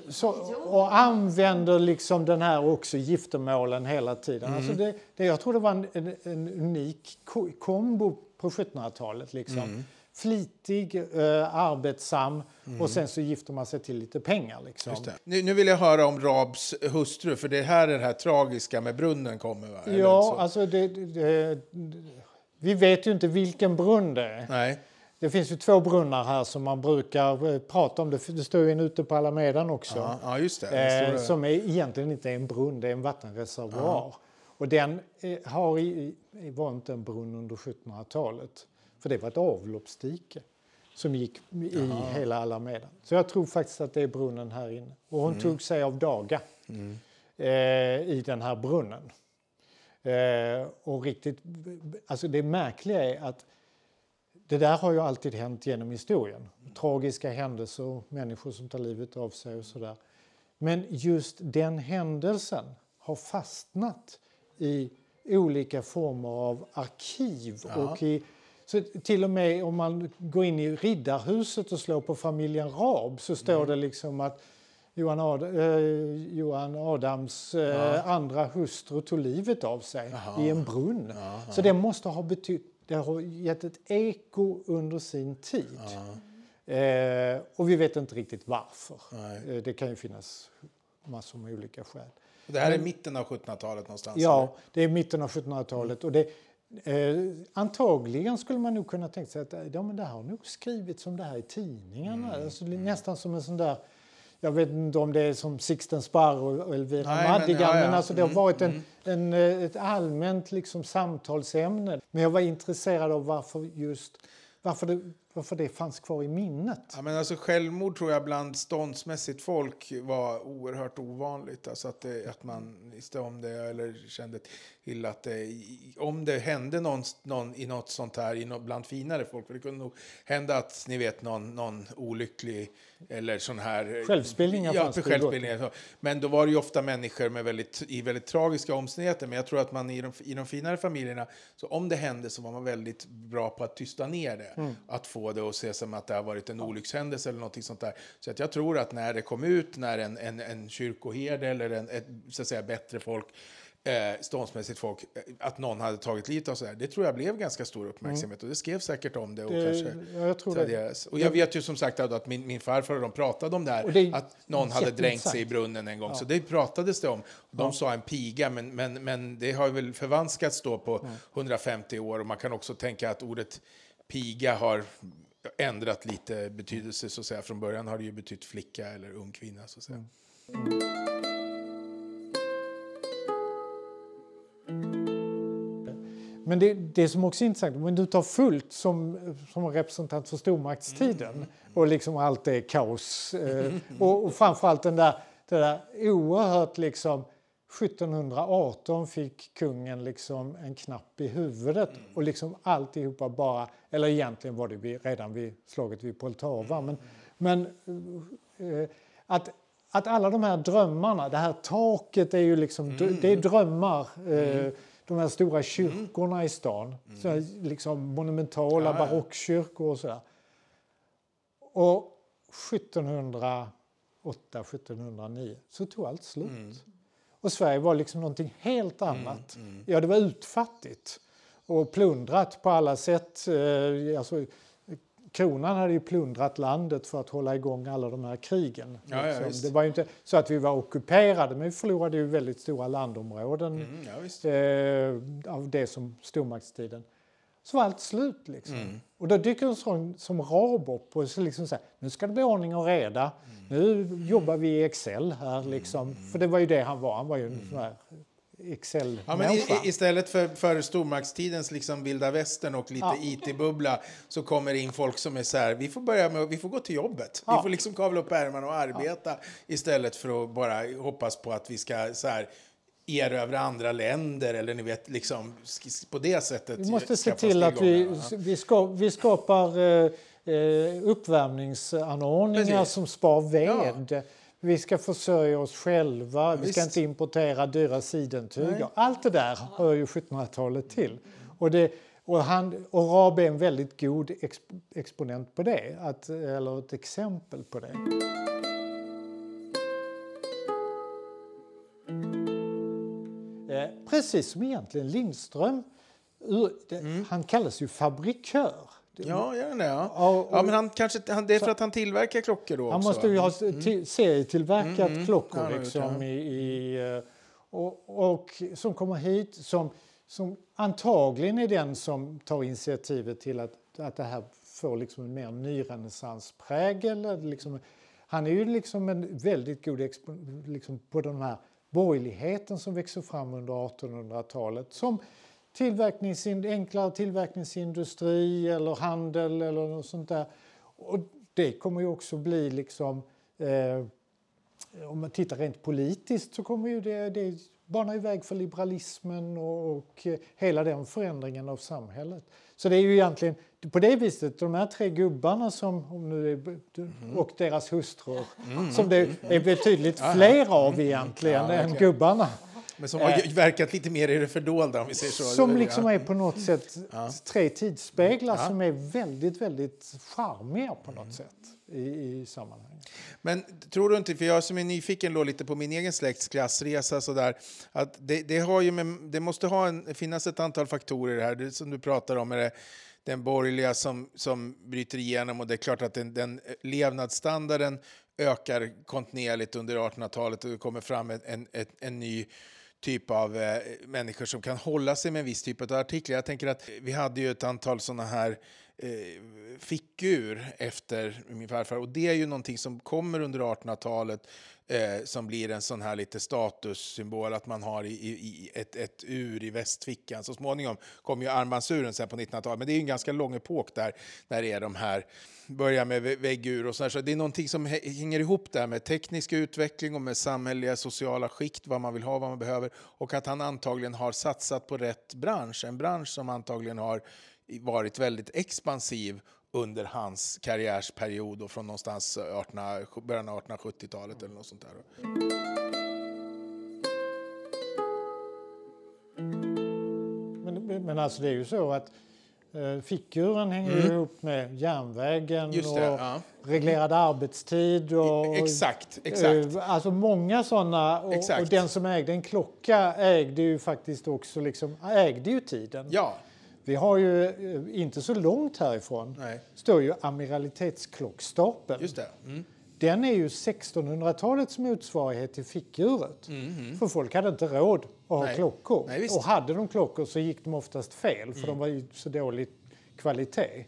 Speaker 2: så, och använder liksom den här också giftermålen hela tiden. Mm. Alltså det, det, jag tror det var en, en, en unik kombo på 1700-talet. Liksom. Mm. Flitig, eh, arbetsam mm. och sen så gifter man sig till lite pengar. Liksom.
Speaker 3: Nu, nu, vill jag höra om Rabs hustru, för det här är det här tragiska med brunnen kommer. Va?
Speaker 2: Ja, alltså det, det, vi vet ju inte vilken brunn det är.
Speaker 3: Nej.
Speaker 2: Det finns ju två brunnar här som man brukar eh, prata om. Det, står ju en ute på Alamedan också.
Speaker 3: Ja, ja just det. det
Speaker 2: eh, som är, egentligen inte är en brunn, det är en vattenreservoar. Ja. Och den eh, har i, var inte en brunn under 1700-talet. För det var ett avloppsdike som gick i Aha. hela Alamedan. Så jag tror faktiskt att det är brunnen här inne. Och hon mm. tog sig av daga mm. eh, i den här brunnen. Eh, och riktigt, alltså det märkliga är att det där har ju alltid hänt genom historien. Tragiska händelser, människor som tar livet av sig och sådär. Men just den händelsen har fastnat i olika former av arkiv. Och i, så till och med om man går in i Riddarhuset och slår på familjen Raab så står mm. det liksom att Johan, Ad, eh, Johan Adams eh, ja. andra hustru tog livet av sig Aha. i en brunn. Aha. Så det måste ha betytt, det har gett ett eko under sin tid. Eh, och vi vet inte riktigt varför. Eh, det kan ju finnas massor med olika skäl.
Speaker 3: Det här är mitten av 1700-talet någonstans?
Speaker 2: Ja, eller? det är mitten av 1700-talet. Och det, eh, antagligen skulle man nog kunna tänka sig att ja, men det har nog skrivits om det här i tidningarna. Mm. Alltså, nästan som en sån där jag vet inte om det är som Sixten Sparr och Elvira Madigan, ja, ja. men alltså det har mm, varit en, mm. en, ett allmänt liksom samtalsämne. Men jag var intresserad av varför just varför det, varför det fanns kvar i minnet.
Speaker 3: Ja, men alltså självmord tror jag bland ståndsmässigt folk var oerhört ovanligt. Alltså att, det, att man visste om det eller kände till att det, om det hände någon, någon i något sånt här i något, bland finare folk. För det kunde nog hända att ni vet någon, någon olycklig eller sån här...
Speaker 2: Självspelningar
Speaker 3: ja, fanns självspelningar. Men då var det ofta människor med väldigt, i väldigt tragiska omständigheter. Men jag tror att man i de, i de finare familjerna, så om det hände så var man väldigt bra på att tysta ner det. Mm. Att få det att se som att det har varit en olyckshändelse eller något sånt där. Så att jag tror att när det kom ut, när en, en, en kyrkoherde eller en, ett, så att säga, bättre folk eh, ståndsmässigt folk, eh, att någon hade tagit livet av sådär. Det tror jag blev ganska stor uppmärksamhet mm. och det skrevs säkert om det. Och, det, kanske
Speaker 2: jag tror det.
Speaker 3: och jag vet ju som sagt att min, min farfar och de pratade om det här, det att någon hade dränkt sig i brunnen en gång. Ja. Så det pratades det om. De ja. sa en piga, men, men, men det har väl förvanskats då på ja. 150 år och man kan också tänka att ordet piga har ändrat lite betydelse så att säga. Från början har det ju betytt flicka eller ung kvinna så att säga. Mm.
Speaker 2: Men det, det som också är intressant, om du tar fullt som, som representant för stormaktstiden mm. och liksom allt är kaos eh, och, och framförallt den där, det där oerhört liksom 1718 fick kungen liksom en knapp i huvudet och liksom alltihopa bara, eller egentligen var det redan vid slaget vid Poltava, men, men eh, att, att alla de här drömmarna, det här taket är ju liksom, det är drömmar. Eh, de här stora kyrkorna mm. i stan. Mm. Så liksom monumentala ja, barockkyrkor och sådär. Och 1708, 1709 så tog allt slut. Mm. Och Sverige var liksom någonting helt mm, annat. Mm. Ja, det var utfattigt och plundrat på alla sätt. Eh, alltså, kronan hade ju plundrat landet för att hålla igång alla de här krigen. Ja, ja, det var ju inte så att vi var ockuperade, men vi förlorade ju väldigt stora landområden mm, ja, eh, av det som stormaktstiden. Så var allt slut liksom. Mm. Och då dyker en sån som Raab upp och så liksom säger nu ska det bli ordning och reda. Mm. Nu jobbar vi i Excel här liksom. Mm. För det var ju det han var, han var ju en sån här excel
Speaker 3: ja, men i, Istället för, för stormaktstidens liksom vilda västern och lite ja. IT-bubbla så kommer det in folk som är så här, vi får börja med, vi får gå till jobbet. Ja. Vi får liksom kavla upp ärmarna och arbeta ja. istället för att bara hoppas på att vi ska så här, erövra andra länder eller ni vet liksom på det sättet.
Speaker 2: Vi måste se till att vi, vi, ska, vi skapar eh, eh uppvärmningsanordningar Precis. som spar ved. Vi ska försörja oss själva, ja, vi ska inte importera dyra sidentyger. Allt det där hör ju 1700-talet till. Och, det, och, han, och Rabe är en väldigt god exp exponent på det, att, eller ett exempel på det. Eh, precis som egentligen Lindström. Mm. Han kallas ju fabrikör.
Speaker 3: Ja, gör det. Ja. Och, och, ja, men han kanske, han, det är för att han tillverkar klockor då
Speaker 2: Han
Speaker 3: också,
Speaker 2: måste ju ha mm. serietillverkat mm, mm. klockor ja, liksom, i, i, eh, och, och, som kommer hit som, som antagligen är den som tar initiativet till att, att det här får liksom en mer nyrenässansprägel. Liksom, han är ju liksom en väldigt god liksom på den här borgerligheten som växer fram under 1800-talet som tillverkningsin, enklare tillverkningsindustri eller handel eller något sånt där. Och det kommer ju också bli liksom eh, om man tittar rent politiskt så kommer ju det, det banar väg för liberalismen och, och hela den förändringen av samhället. Så det är ju egentligen på det viset, de här tre gubbarna som, om nu är,
Speaker 3: Mm.
Speaker 2: och deras hustrur, som det är betydligt fler av egentligen
Speaker 3: Ja,
Speaker 2: än gubbarna.
Speaker 3: Men som har ju verkat lite mer i det fördolda om vi säger så.
Speaker 2: Som liksom är på något sätt tre tidsspeglar som är väldigt, väldigt charmiga på något sätt i, i sammanhanget.
Speaker 3: Men tror du inte, för jag som är nyfiken då lite på min egen släkts klassresa sådär, att det, det, har ju med, det måste ha en, finnas ett antal faktorer här, som du pratar om, är det den borgerliga som, som bryter igenom och det är klart att den, den levnadsstandarden ökar kontinuerligt under 1800-talet och det kommer fram en, en, en, en ny typ av eh, människor som kan hålla sig med en viss typ av artiklar. Jag tänker att vi hade ju ett antal sådana här eh, fickur efter min farfar och det är ju någonting som kommer under 1800-talet eh, som blir en sån här lite statussymbol att man har i, i, i ett, ett ur i västfickan. Så småningom kom ju armbandsuren sen på 1900-talet, men det är ju en ganska lång epok där när det är de här, börjar med väggur och sådär. Så det är någonting som hänger ihop där med teknisk utveckling och med samhälleliga sociala skikt, vad man vill ha, vad man behöver och att han antagligen har satsat på rätt bransch, en bransch som antagligen har varit väldigt expansiv under hans karriärsperiod och från någonstans 18, början av 1870-talet eller något sånt där.
Speaker 2: Men, men alltså det är ju så att eh, fickuren hänger ju ihop med järnvägen
Speaker 3: Mm. Det,
Speaker 2: och
Speaker 3: ja.
Speaker 2: reglerad arbetstid. Och,
Speaker 3: Exakt, exakt.
Speaker 2: Eh, Alltså många sådana. Och,
Speaker 3: Exakt.
Speaker 2: och den som ägde en klocka ägde ju faktiskt också liksom, ägde ju tiden.
Speaker 3: Ja,
Speaker 2: Vi har ju eh, inte så långt härifrån
Speaker 3: Nej.
Speaker 2: står ju amiralitetsklockstapeln.
Speaker 3: just det. Mm.
Speaker 2: Den är ju 1600-talets motsvarighet till fickuret. För folk hade inte råd att ha.
Speaker 3: Nej.
Speaker 2: klockor.
Speaker 3: Nej,
Speaker 2: och hade de klockor så gick de oftast fel för
Speaker 3: Mm.
Speaker 2: de var ju så dålig kvalitet.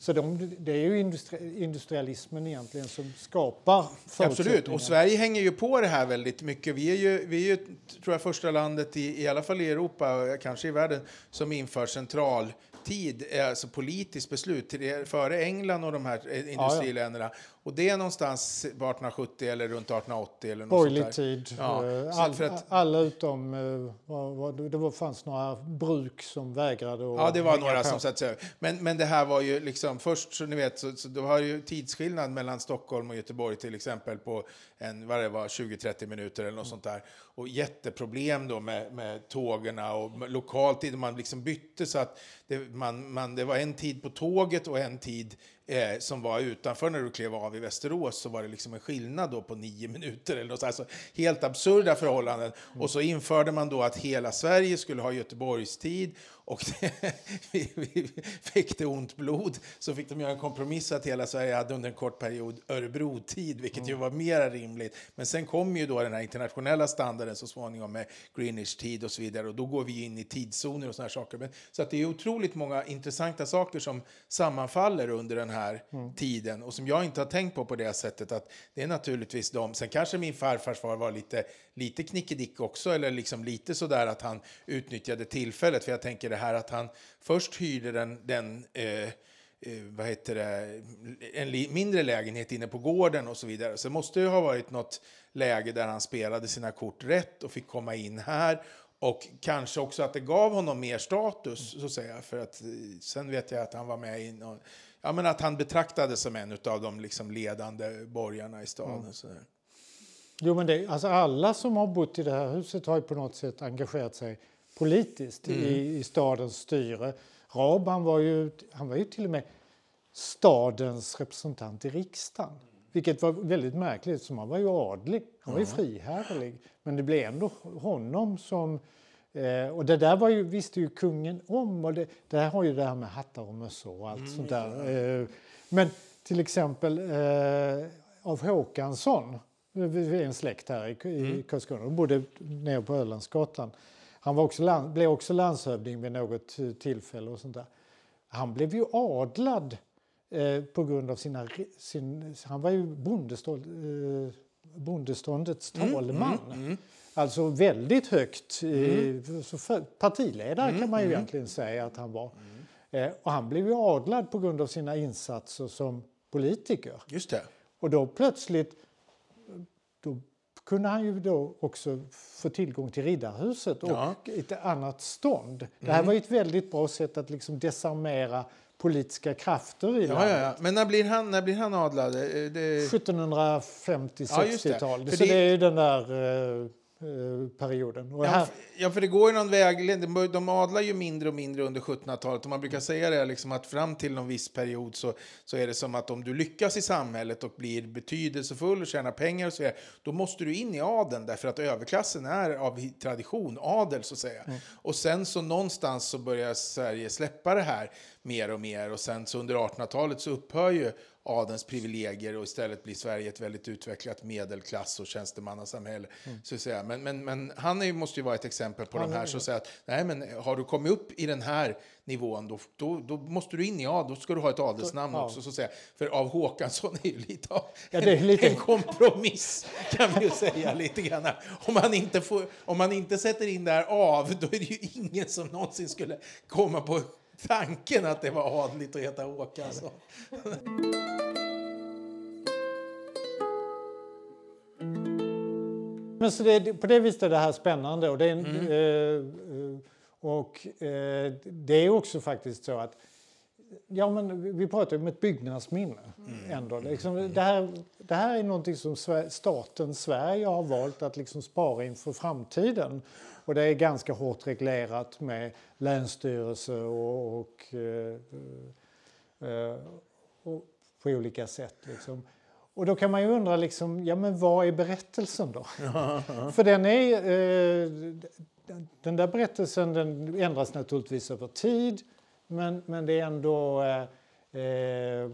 Speaker 2: Så de, det är ju industri, industrialismen egentligen som skapar
Speaker 3: Absolut, och Sverige hänger ju på det här väldigt mycket. Vi är ju, vi är ju tror jag, första landet, i, i alla fall i Europa, kanske i världen, som inför centraltid, eh, alltså politiskt beslut, före England och de här eh, industriländerna. Och det är någonstans på 1870 eller runt 1880 eller något
Speaker 2: Borgerlig tid.
Speaker 3: Ja,
Speaker 2: Eh, all,
Speaker 3: att-
Speaker 2: Alla utom... eh, det var, fanns några bruk som vägrade att
Speaker 3: Ja, det var några
Speaker 2: på.
Speaker 3: som satt sig. Men, men det här var ju liksom, först så ni vet, så, så du har ju tidsskillnad mellan Stockholm och Göteborg till exempel på en, vad det var, 20-30 minuter eller något sånt där. Och jätteproblem då med, med tågen och med lokaltid. Man liksom bytte så att det, man, man, det var en tid på tåget och en tid eh, som var utanför när du klev av i Västerås så var det liksom en skillnad då på nio *laughs* minuter eller något. Alltså, helt absurda förhållanden. Och så införde man då att hela Sverige skulle ha Göteborgstid och det, *laughs* vi, vi fick det ont blod så fick de göra en kompromiss att hela Sverige hade under en kort period Örebrotid, vilket ju var mer rimligt. Men sen kom ju då den här internationella standarden så småningom med Greenwich-tid och så vidare och då går vi in i tidszoner och såna här saker. Men, så att det är otroligt många intressanta saker som sammanfaller under den här tiden och som jag inte har tänkt på på det sättet att det är naturligtvis de, sen kanske min farfars far var lite, lite knickedick också eller liksom lite sådär att han utnyttjade tillfället för jag tänker det här att han först hyrde den, den eh, eh, vad heter det, en mindre lägenhet inne på gården och så vidare. Så det måste ju ha varit något läge där han spelade sina kort rätt och fick komma in här. Och kanske också att det gav honom mer status, så säga. För att, eh, sen vet jag att han var med i någon, ja, men att han betraktades som en av de liksom ledande borgarna i staden. Där.
Speaker 2: Jo, men det, alltså alla som har bott i det här huset har ju på något sätt engagerat sig politiskt
Speaker 3: Mm.
Speaker 2: i, i stadens styre. Rab, han var, ju, han var ju till och med stadens representant i riksdagen. Vilket var väldigt märkligt, som han var ju adlig. Han var ju friherrlig. Men det blev ändå honom som... Eh, och det där var ju, visste ju kungen om. Och det, det här har ju det här med hattar och mössor och allt sånt där. Eh, men till exempel eh, av Håkansson, vi är en släkt här i, i Karlskrona, de bodde nere på Ölandsgatan. Han var också land, blev också landshövding vid något eh, tillfälle och sånt där. Han blev ju adlad eh, på grund av sina... Sin, han var ju bondestånd, eh, bondeståndets talman. Alltså väldigt högt. Eh, så för, partiledare kan man ju egentligen säga att han var. Eh, och han blev ju adlad på grund av sina insatser som politiker.
Speaker 3: Just det.
Speaker 2: Och då plötsligt då kunde han ju då också få tillgång till riddarhuset och
Speaker 3: Ja.
Speaker 2: ett annat stånd. Det här var ju ett väldigt bra sätt att liksom desarmera politiska krafter i
Speaker 3: Ja,
Speaker 2: landet.
Speaker 3: ja, ja. Men när blir han, när blir han adlad? Eh, Det,
Speaker 2: 1750-60-tal.
Speaker 3: För
Speaker 2: så
Speaker 3: det-
Speaker 2: det är ju den där eh, perioden. Och
Speaker 3: Ja,
Speaker 2: här,
Speaker 3: ja, för det går ju någon väg. De, adlar ju mindre och mindre under 1700-talet. Och man brukar säga det liksom att fram till någon viss period så, så är det som att om du lyckas i samhället och blir betydelsefull och tjänar pengar och så vidare, då måste du in i adeln därför att överklassen är av tradition adel så att säga. Och sen så någonstans så börjar Sverige släppa det här mer och mer och sen så under 1800-talet så upphör ju adelns privilegier och istället blir Sverige ett väldigt utvecklat medelklass och tjänstemannasamhälle. Så att säga. Men, men, men han är, ju- måste ju vara ett exempel på de här som säger att nej, men har du kommit upp i den här nivån då, då, då måste du in i adel, då ska du ha ett adelsnamn
Speaker 2: Ja.
Speaker 3: också. Så att säga. För av Håkansson är ju lite av
Speaker 2: Ja, det är lite-
Speaker 3: en kompromiss kan vi ju säga lite grann. Om man, inte får, om man inte sätter in det här av då är det ju ingen som någonsin skulle komma på tanken att det var adligt att heta Håkansson.
Speaker 2: Men så det, på det viset är det här spännande. Och det, är
Speaker 3: Mm.
Speaker 2: eh, eh, och, eh, det är också faktiskt så att Ja, men vi- pratar ju om ett byggnadsminne.
Speaker 3: Mm.
Speaker 2: Ändå. Liksom, det, här, det här är någonting som staten Sverige har valt att liksom spara inför framtiden. Och det är ganska hårt reglerat med länsstyrelse och, och, eh, eh, och på olika sätt. Liksom. Och då kan man ju undra, liksom, ja, men vad är berättelsen då? *laughs* För den är... Eh, den- där berättelsen den ändras naturligtvis över tid. Men, men det är ändå... Eh, eh,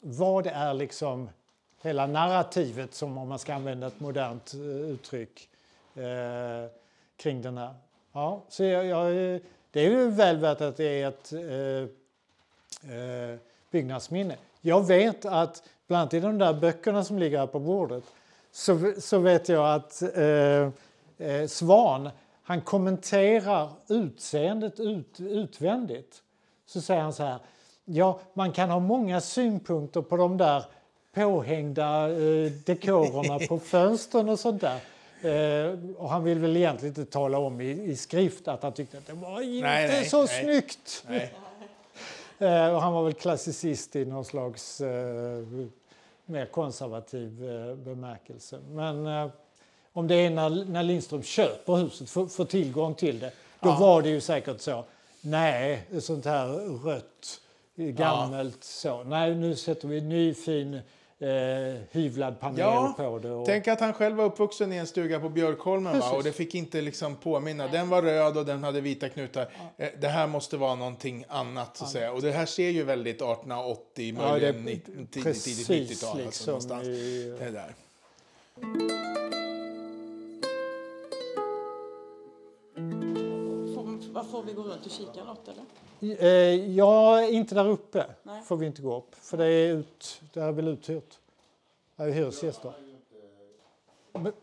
Speaker 2: vad är liksom hela narrativet, som om man ska använda ett modernt uttryck, kring den här. Ja, så jag, jag, det är ju väl värt att det är ett eh, eh, byggnadsminne. Jag vet att bland annat i de där böckerna som ligger här på bordet så, så vet jag att eh, eh, Svan, han kommenterar utseendet ut, utvändigt. Så säger han så här, ja man kan ha många synpunkter på de där påhängda eh, dekorerna på fönstren och sånt där. Eh, och han vill väl egentligen inte tala om i, i skrift att han tyckte att det var inte
Speaker 3: Nej, nej,
Speaker 2: så
Speaker 3: nej.
Speaker 2: snyggt.
Speaker 3: Nej. *laughs*
Speaker 2: Eh, och han var väl klassicist i någon slags eh, mer konservativ eh, bemärkelse. Men eh, om det är när, när Lindström köper huset, får, får tillgång till det, då var det ju säkert så. Nej, sånt här rött, eh, gammalt så. Nej, nu sätter vi en ny fin eh, hyvlad panel
Speaker 3: Ja,
Speaker 2: på det. Och,
Speaker 3: Tänk att han själv var uppvuxen i en stuga på Björkholmen va? Och det fick inte liksom påminna. Den var röd och den hade vita knutar. Eh, Det här måste vara någonting annat så att säga. Och det här ser ju väldigt 1880,
Speaker 2: Ja, det är
Speaker 3: möjligen nitt- tidigt, tidigt
Speaker 2: precis
Speaker 3: 90-tal. Alltså,
Speaker 2: liksom
Speaker 3: någonstans.
Speaker 2: i-
Speaker 3: Det där.
Speaker 4: Får, vi gå runt och kika något eller?
Speaker 2: Eh, ja, inte där uppe
Speaker 4: Nej.
Speaker 2: får vi inte gå upp. För det är, ut, det är väl uthyrt. Det är hyresgäster.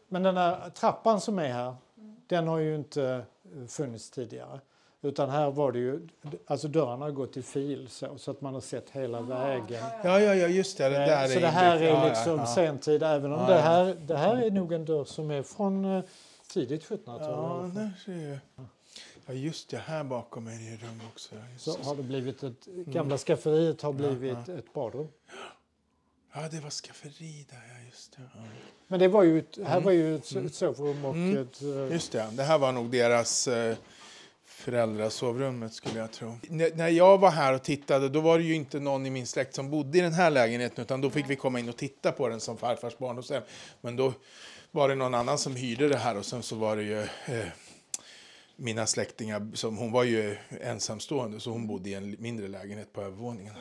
Speaker 2: Men- den här trappan som är här, den har ju inte eh, funnits tidigare. Utan här var det ju, alltså dörrarna har gått i fil så, så att man har sett hela vägen.
Speaker 3: Ja, ja, ja, just det. Det där
Speaker 2: Eh, så
Speaker 3: är
Speaker 2: det här
Speaker 3: inbyggt.
Speaker 2: är
Speaker 3: Ja,
Speaker 2: liksom
Speaker 3: ja, ja.
Speaker 2: sentid, även om
Speaker 3: Ja,
Speaker 2: det, här, det här är nog en dörr som är från tidigt 1700-tal. i
Speaker 3: Ja, Ja, just det. Här bakom är det ju rum också. Ja, Just
Speaker 2: Så har det blivit ett,
Speaker 3: Mm.
Speaker 2: gamla skafferiet har blivit ett badrum.
Speaker 3: Ja, det var skafferi där. Ja, just det. Ja.
Speaker 2: Men det var ju ett, här
Speaker 3: Mm.
Speaker 2: var ju ett, ett sovrum och ett... eh,
Speaker 3: Just det, det här var nog deras eh, föräldrasovrummet skulle jag tro. N- när jag var här och tittade då var det ju inte någon i min släkt som bodde i den här lägenheten utan då fick vi komma in och titta på den som farfars barndomshem. Men då var det någon annan som hyrde det här och sen så var det ju eh, mina släktingar, som, hon var ju ensamstående så hon bodde i en mindre lägenhet på övervåningen.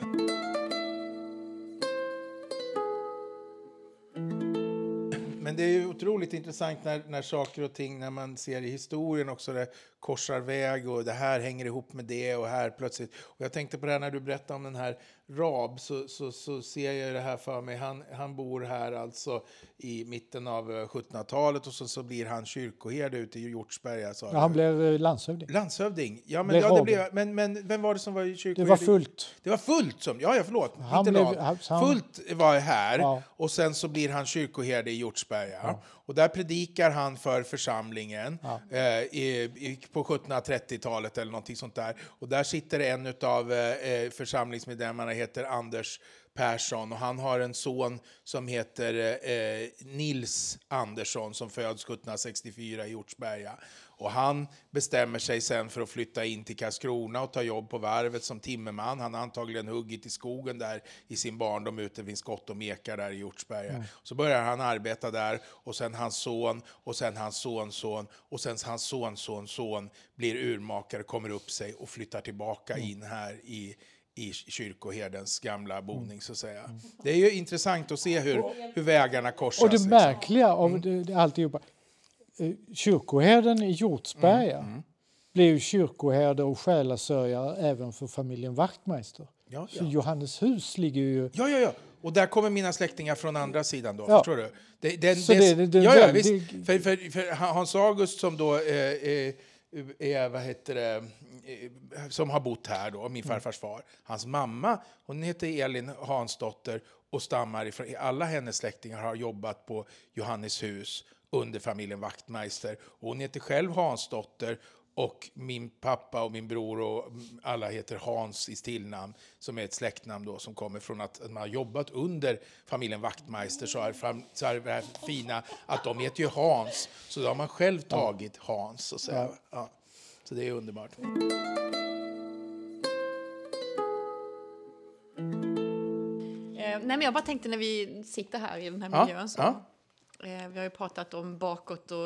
Speaker 3: Men det är ju otroligt intressant när, när saker och ting, när man ser i historien också, det korsar väg och det här hänger ihop med det och här plötsligt. Och jag tänkte på det här när du berättade om den här Rab så, så, så ser jag det här för mig. Han, han bor här alltså i mitten av eh, 1700-talet och så, så blir han kyrkoherde ute i Hjortsberga. sa
Speaker 2: Ja, han blev eh, landshövding.
Speaker 3: Landshövding. Ja, men,
Speaker 2: Blev
Speaker 3: ja, det blev, men, men vem var det som var i
Speaker 2: Det
Speaker 3: kyrkoherde?
Speaker 2: var fullt.
Speaker 3: Det var fullt som, ja, ja förlåt.
Speaker 2: Han
Speaker 3: inte
Speaker 2: blev- han-
Speaker 3: Fullt var här
Speaker 2: Ja.
Speaker 3: och sen så blir han kyrkoherde i Hjortsberga. Och där predikar han för församlingen eh, i, i, på 1730-talet eller någonting sånt där. Och där sitter en av eh, församlingsmedlemmarna, heter Anders Persson och han har en son som heter eh, Nils Andersson som föds 1764 i Hjortsberga. Och han bestämmer sig sen för att flytta in till Karlskrona och ta jobb på varvet som timmerman. Han har antagligen huggit i skogen där i sin barndom ute vid skott och mekar där i Hjortsberga. Så börjar han arbeta där och sen hans son och sen hans sonson och sen hans sonsons son blir urmakare, kommer upp sig och flyttar tillbaka in här i i kyrkoherdens gamla boning så att säga. Det är ju intressant att se hur, hur vägarna korsas.
Speaker 2: Och det
Speaker 3: liksom.
Speaker 2: märkliga av det, det, alltihopa, eh, kyrkoherden i Hjortsberga
Speaker 3: Mm,
Speaker 2: blev ju kyrkoherde och själasörjare även för familjen Wachtmeister.
Speaker 3: Ja,
Speaker 2: Så
Speaker 3: ja.
Speaker 2: Johanneshus ligger ju...
Speaker 3: Ja, ja, ja. Och där kommer mina släktingar från andra sidan då,
Speaker 2: Ja.
Speaker 3: förstår du? Det, det,
Speaker 2: Så det- det- det är
Speaker 3: ja, ja,
Speaker 2: väldigt-
Speaker 3: visst. För, för, för Hans August som då eh, eh, är, vad heter det, eh, som har bott här då, min farfars far. Hans mamma, hon heter Elin Hansdotter och stammar ifrån, alla hennes släktingar har jobbat på Johanneshus under familjen Wachtmeister. Och hon heter själv Hansdotter och min pappa och min bror och alla heter Hans i stillnamn, som är ett släktnamn då som kommer från att man har jobbat under familjen Wachtmeister så är, fram, så är det här fina att de heter ju Hans, så då har man själv tagit Hans. Så, att säga. Ja. så det är underbart.
Speaker 4: Eh, nej, men jag bara tänkte när vi sitter här i den här
Speaker 3: Ja,
Speaker 4: miljön. Så,
Speaker 3: ja.
Speaker 4: Eh, vi har ju pratat om bakåt och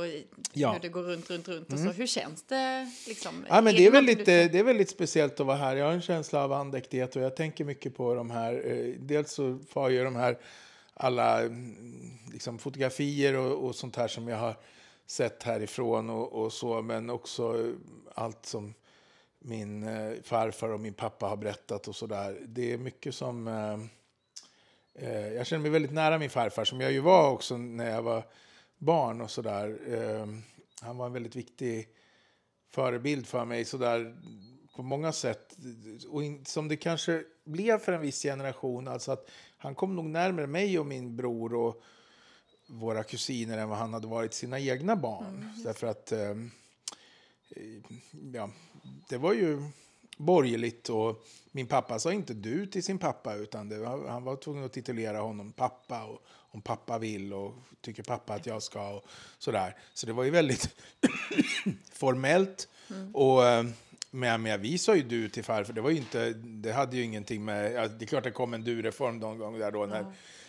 Speaker 3: Ja.
Speaker 4: hur det går runt, runt, runt. Och så. Hur känns det? Liksom?
Speaker 3: Ja, men
Speaker 4: Är
Speaker 3: det, är
Speaker 4: någonting
Speaker 3: väldigt,
Speaker 4: du-
Speaker 3: det är väldigt speciellt att vara här. Jag har en känsla av andäktighet och jag tänker mycket på de här. eh, Dels så får ju de här alla mm, liksom, fotografier och, och sånt här som jag har sett härifrån och, och så, men också eh, allt som min farfar och min pappa har berättat och så där. Det är mycket som... Eh, jag känner mig väldigt nära min farfar, som jag ju var också när jag var barn och så där. Eh, han var en väldigt viktig förebild för mig så där på många sätt. Och in, som det kanske blev för en viss generation. Alltså att han kom nog närmare mig och min bror och våra kusiner än vad han hade varit sina egna barn. Därför att eh, ja, det var ju borgerligt och min pappa sa inte du till sin pappa utan var, han var tvungen att titulera honom pappa och om pappa vill och tycker pappa att jag ska och sådär. Så det var ju väldigt *coughs* formellt. Och, eh, men, men vi sa ju du till farfar, det var ju inte, det hade ju ingenting med, ja, det är klart det kom en du-reform någon gång där då när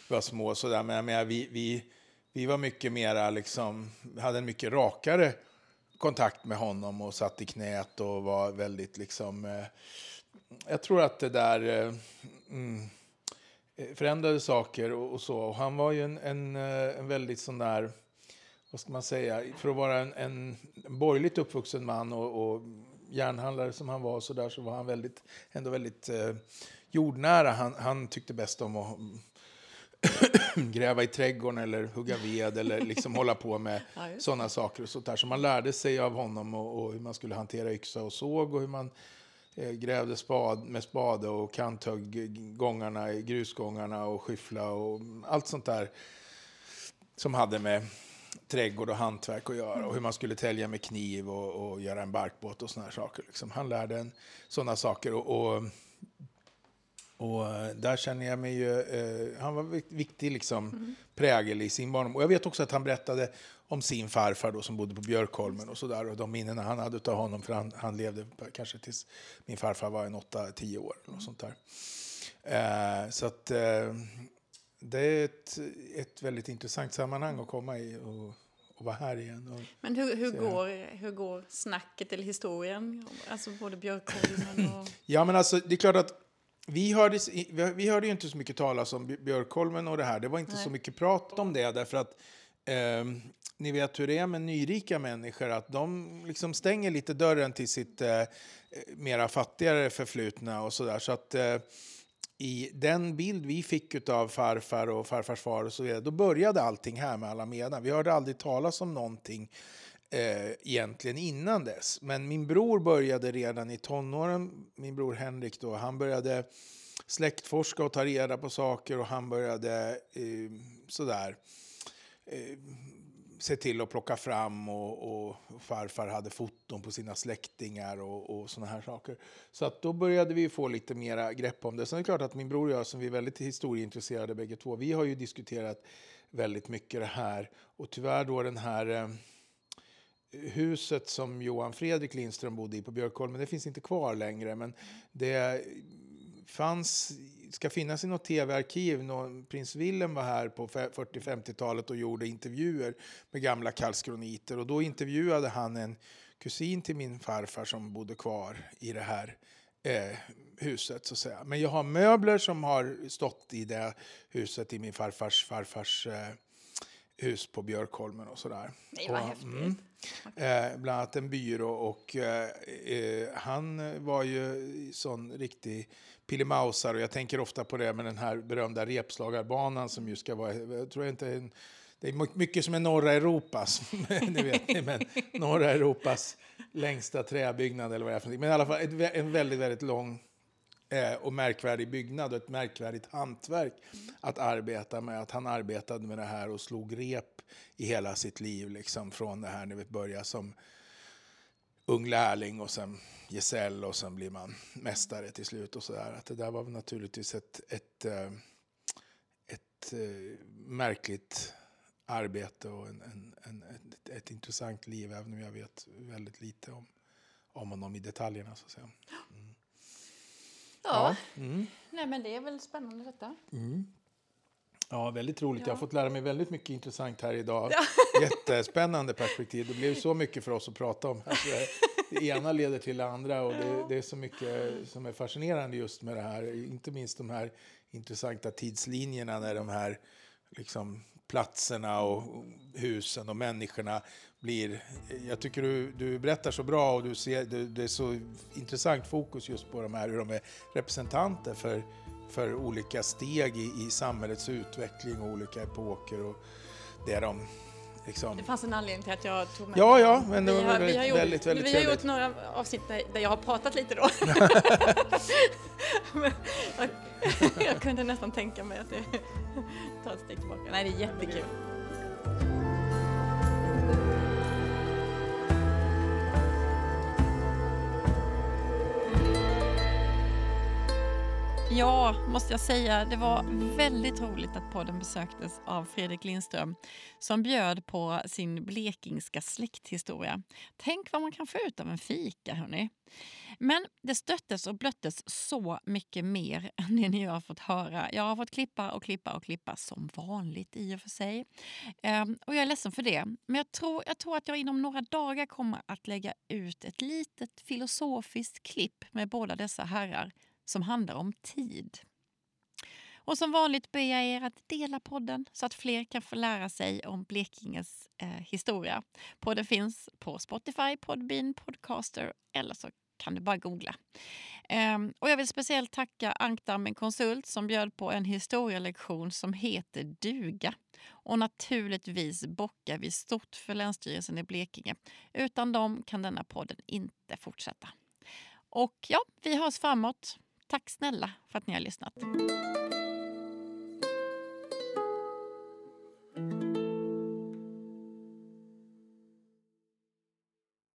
Speaker 3: vi var små sådär, men, men vi, vi, vi var mycket mera liksom, hade en mycket rakare kontakt med honom och satt i knät och var väldigt liksom, eh, jag tror att det där eh, mm, eh, förändrade saker och, och så. Och han var ju en, en, eh, en väldigt sån där, vad ska man säga, för att vara en, en, en borgerligt uppvuxen man och, och järnhandlare som han var så där så var han väldigt, ändå väldigt eh, jordnära. Han, han tyckte bäst om att *coughs* gräva i trädgården eller hugga ved eller liksom hålla på med *laughs*
Speaker 4: Ja,
Speaker 3: sådana saker och sånt där. Så man lärde sig av honom och, och hur man skulle hantera yxa och såg och hur man eh, grävde spad, med spade och kanthögg gångarna, grusgångarna och skyffla och allt sånt där som hade med trädgård och hantverk att göra och hur man skulle tälja med kniv och, och göra en barkbåt och såna här saker. Liksom. Han lärde en sådana saker och, och, och eh, där känner jag mig ju, eh, han var vik- viktig liksom, prägel i sin barndom. Och jag vet också att han berättade om sin farfar då, som bodde på Björkholmen och sådär och de minnena han hade av honom för han, han levde kanske tills min farfar var en 8-10 år eller något sånt där. Eh, så att eh, det är ett, ett väldigt intressant sammanhang att komma i och, och vara här igen.
Speaker 4: Men hur, hur, går, hur går snacket eller historien? Alltså både Björkholmen och...
Speaker 3: Ja, men alltså det är klart att vi hörde, vi hörde ju inte så mycket talas om Björkholmen och det här. Det var inte
Speaker 4: Nej.
Speaker 3: så mycket prat om det därför att ehm, ni vet hur det är med nyrika människor, att de liksom stänger lite dörren till sitt eh, mera fattigare förflutna och sådär. Så att eh, i den bild vi fick av farfar och farfars far och så vidare, då började allting här med Alameda. Vi hörde aldrig talas om någonting eh, egentligen innan dess. Men min bror började redan i tonåren, min bror Henrik då, han började släktforska och ta reda på saker och han började eh, sådär eh, se till att plocka fram och, och, farfar hade foton på sina släktingar och, och såna här saker. Så att då började vi få lite mera grepp om det. Sen är det klart att min bror och jag som vi är väldigt historieintresserade bägge två, vi har ju diskuterat väldigt mycket det här och tyvärr då den här eh, huset som Johan Fredrik Lindström bodde i på Björkholmen, det finns inte kvar längre. Men det fanns, ska finnas i något tv-arkiv. Prins Willem var här på 40-50-talet och gjorde intervjuer med gamla kalskroniter. Och då intervjuade han en kusin till min farfar som bodde kvar i det här eh, huset. Så att säga. Men jag har möbler som har stått i det huset i min farfars farfars eh, hus på Björkholmen och sådär.
Speaker 4: Nej, vad häftigt. Mm,
Speaker 3: eh, bland annat en byrå och eh, eh, han var ju sån riktig pillemausare och jag tänker ofta på det med den här berömda repslagarbanan som ju ska vara, jag tror inte en, det är mycket som är norra Europas, *laughs* ni vet ni, men norra Europas längsta träbyggnad eller vad det är för. Men i alla fall en väldigt, väldigt lång och märkvärdig byggnad och ett märkvärdigt hantverk att arbeta med. Att han arbetade med det här och slog rep i hela sitt liv, liksom från det här när vi började som ung lärling och sen gesäll och sen blir man mästare till slut och sådär. Att det där var naturligtvis ett, ett, eh, ett, ett eh, märkligt arbete och en, en, en, ett, ett, intressant liv, även om jag vet väldigt lite om, om honom i detaljerna. Så att säga. Mm.
Speaker 4: Ja, mm. Nej, men det är väl spännande detta.
Speaker 3: Mm. Ja, väldigt roligt. Ja. Jag har fått lära mig väldigt mycket intressant här idag. Ja. *laughs* Jättespännande perspektiv. Det blev så mycket för oss att prata om. Alltså, det *laughs* ena leder till det andra och det, det, är så mycket som är fascinerande just med det här. Inte minst de här intressanta tidslinjerna när de här liksom, platserna och husen och människorna blir... Jag tycker du, du berättar så bra och du ser, det, det är så intressant fokus just på de här, hur de är representanter för, för olika steg i, i samhällets utveckling och olika epoker. Och det de Liksom.
Speaker 4: Det fanns en anledning till att jag tog med
Speaker 3: Ja, ja, men det var
Speaker 4: har,
Speaker 3: väldigt,
Speaker 4: vi har gjort,
Speaker 3: väldigt, väldigt
Speaker 4: Vi har gjort några avsnitt där, jag har pratat lite då. *laughs* jag, *laughs* jag, kunde nästan tänka mig att det, ta ett steg tillbaka. Nej, det är jättekul.
Speaker 1: Ja, måste jag säga. Det var väldigt roligt att podden besöktes av Fredrik Lindström som bjöd på sin blekingska släkthistoria. Tänk vad man kan få ut av en fika, hörni. Men det stöttes och blöttes så mycket mer *laughs* än det ni har fått höra. Jag har fått klippa och klippa och klippa som vanligt i och för sig. Ehm, och jag är ledsen för det. Men jag tror, jag tror att jag inom några dagar kommer att lägga ut ett litet filosofiskt klipp med båda dessa herrar som handlar om tid. Och som vanligt ber jag er att dela podden så att fler kan få lära sig om Blekinges eh, historia. Podden finns på Spotify, Podbean, Podcaster eller så kan du bara googla. Um, och jag vill speciellt tacka Ankdammen Konsult som bjöd på en historielektion som heter Duga. Och naturligtvis bockar vi stort för Länsstyrelsen i Blekinge. Utan dem kan denna podden inte fortsätta. Och ja, vi hörs framåt. Tack snälla för att ni har lyssnat.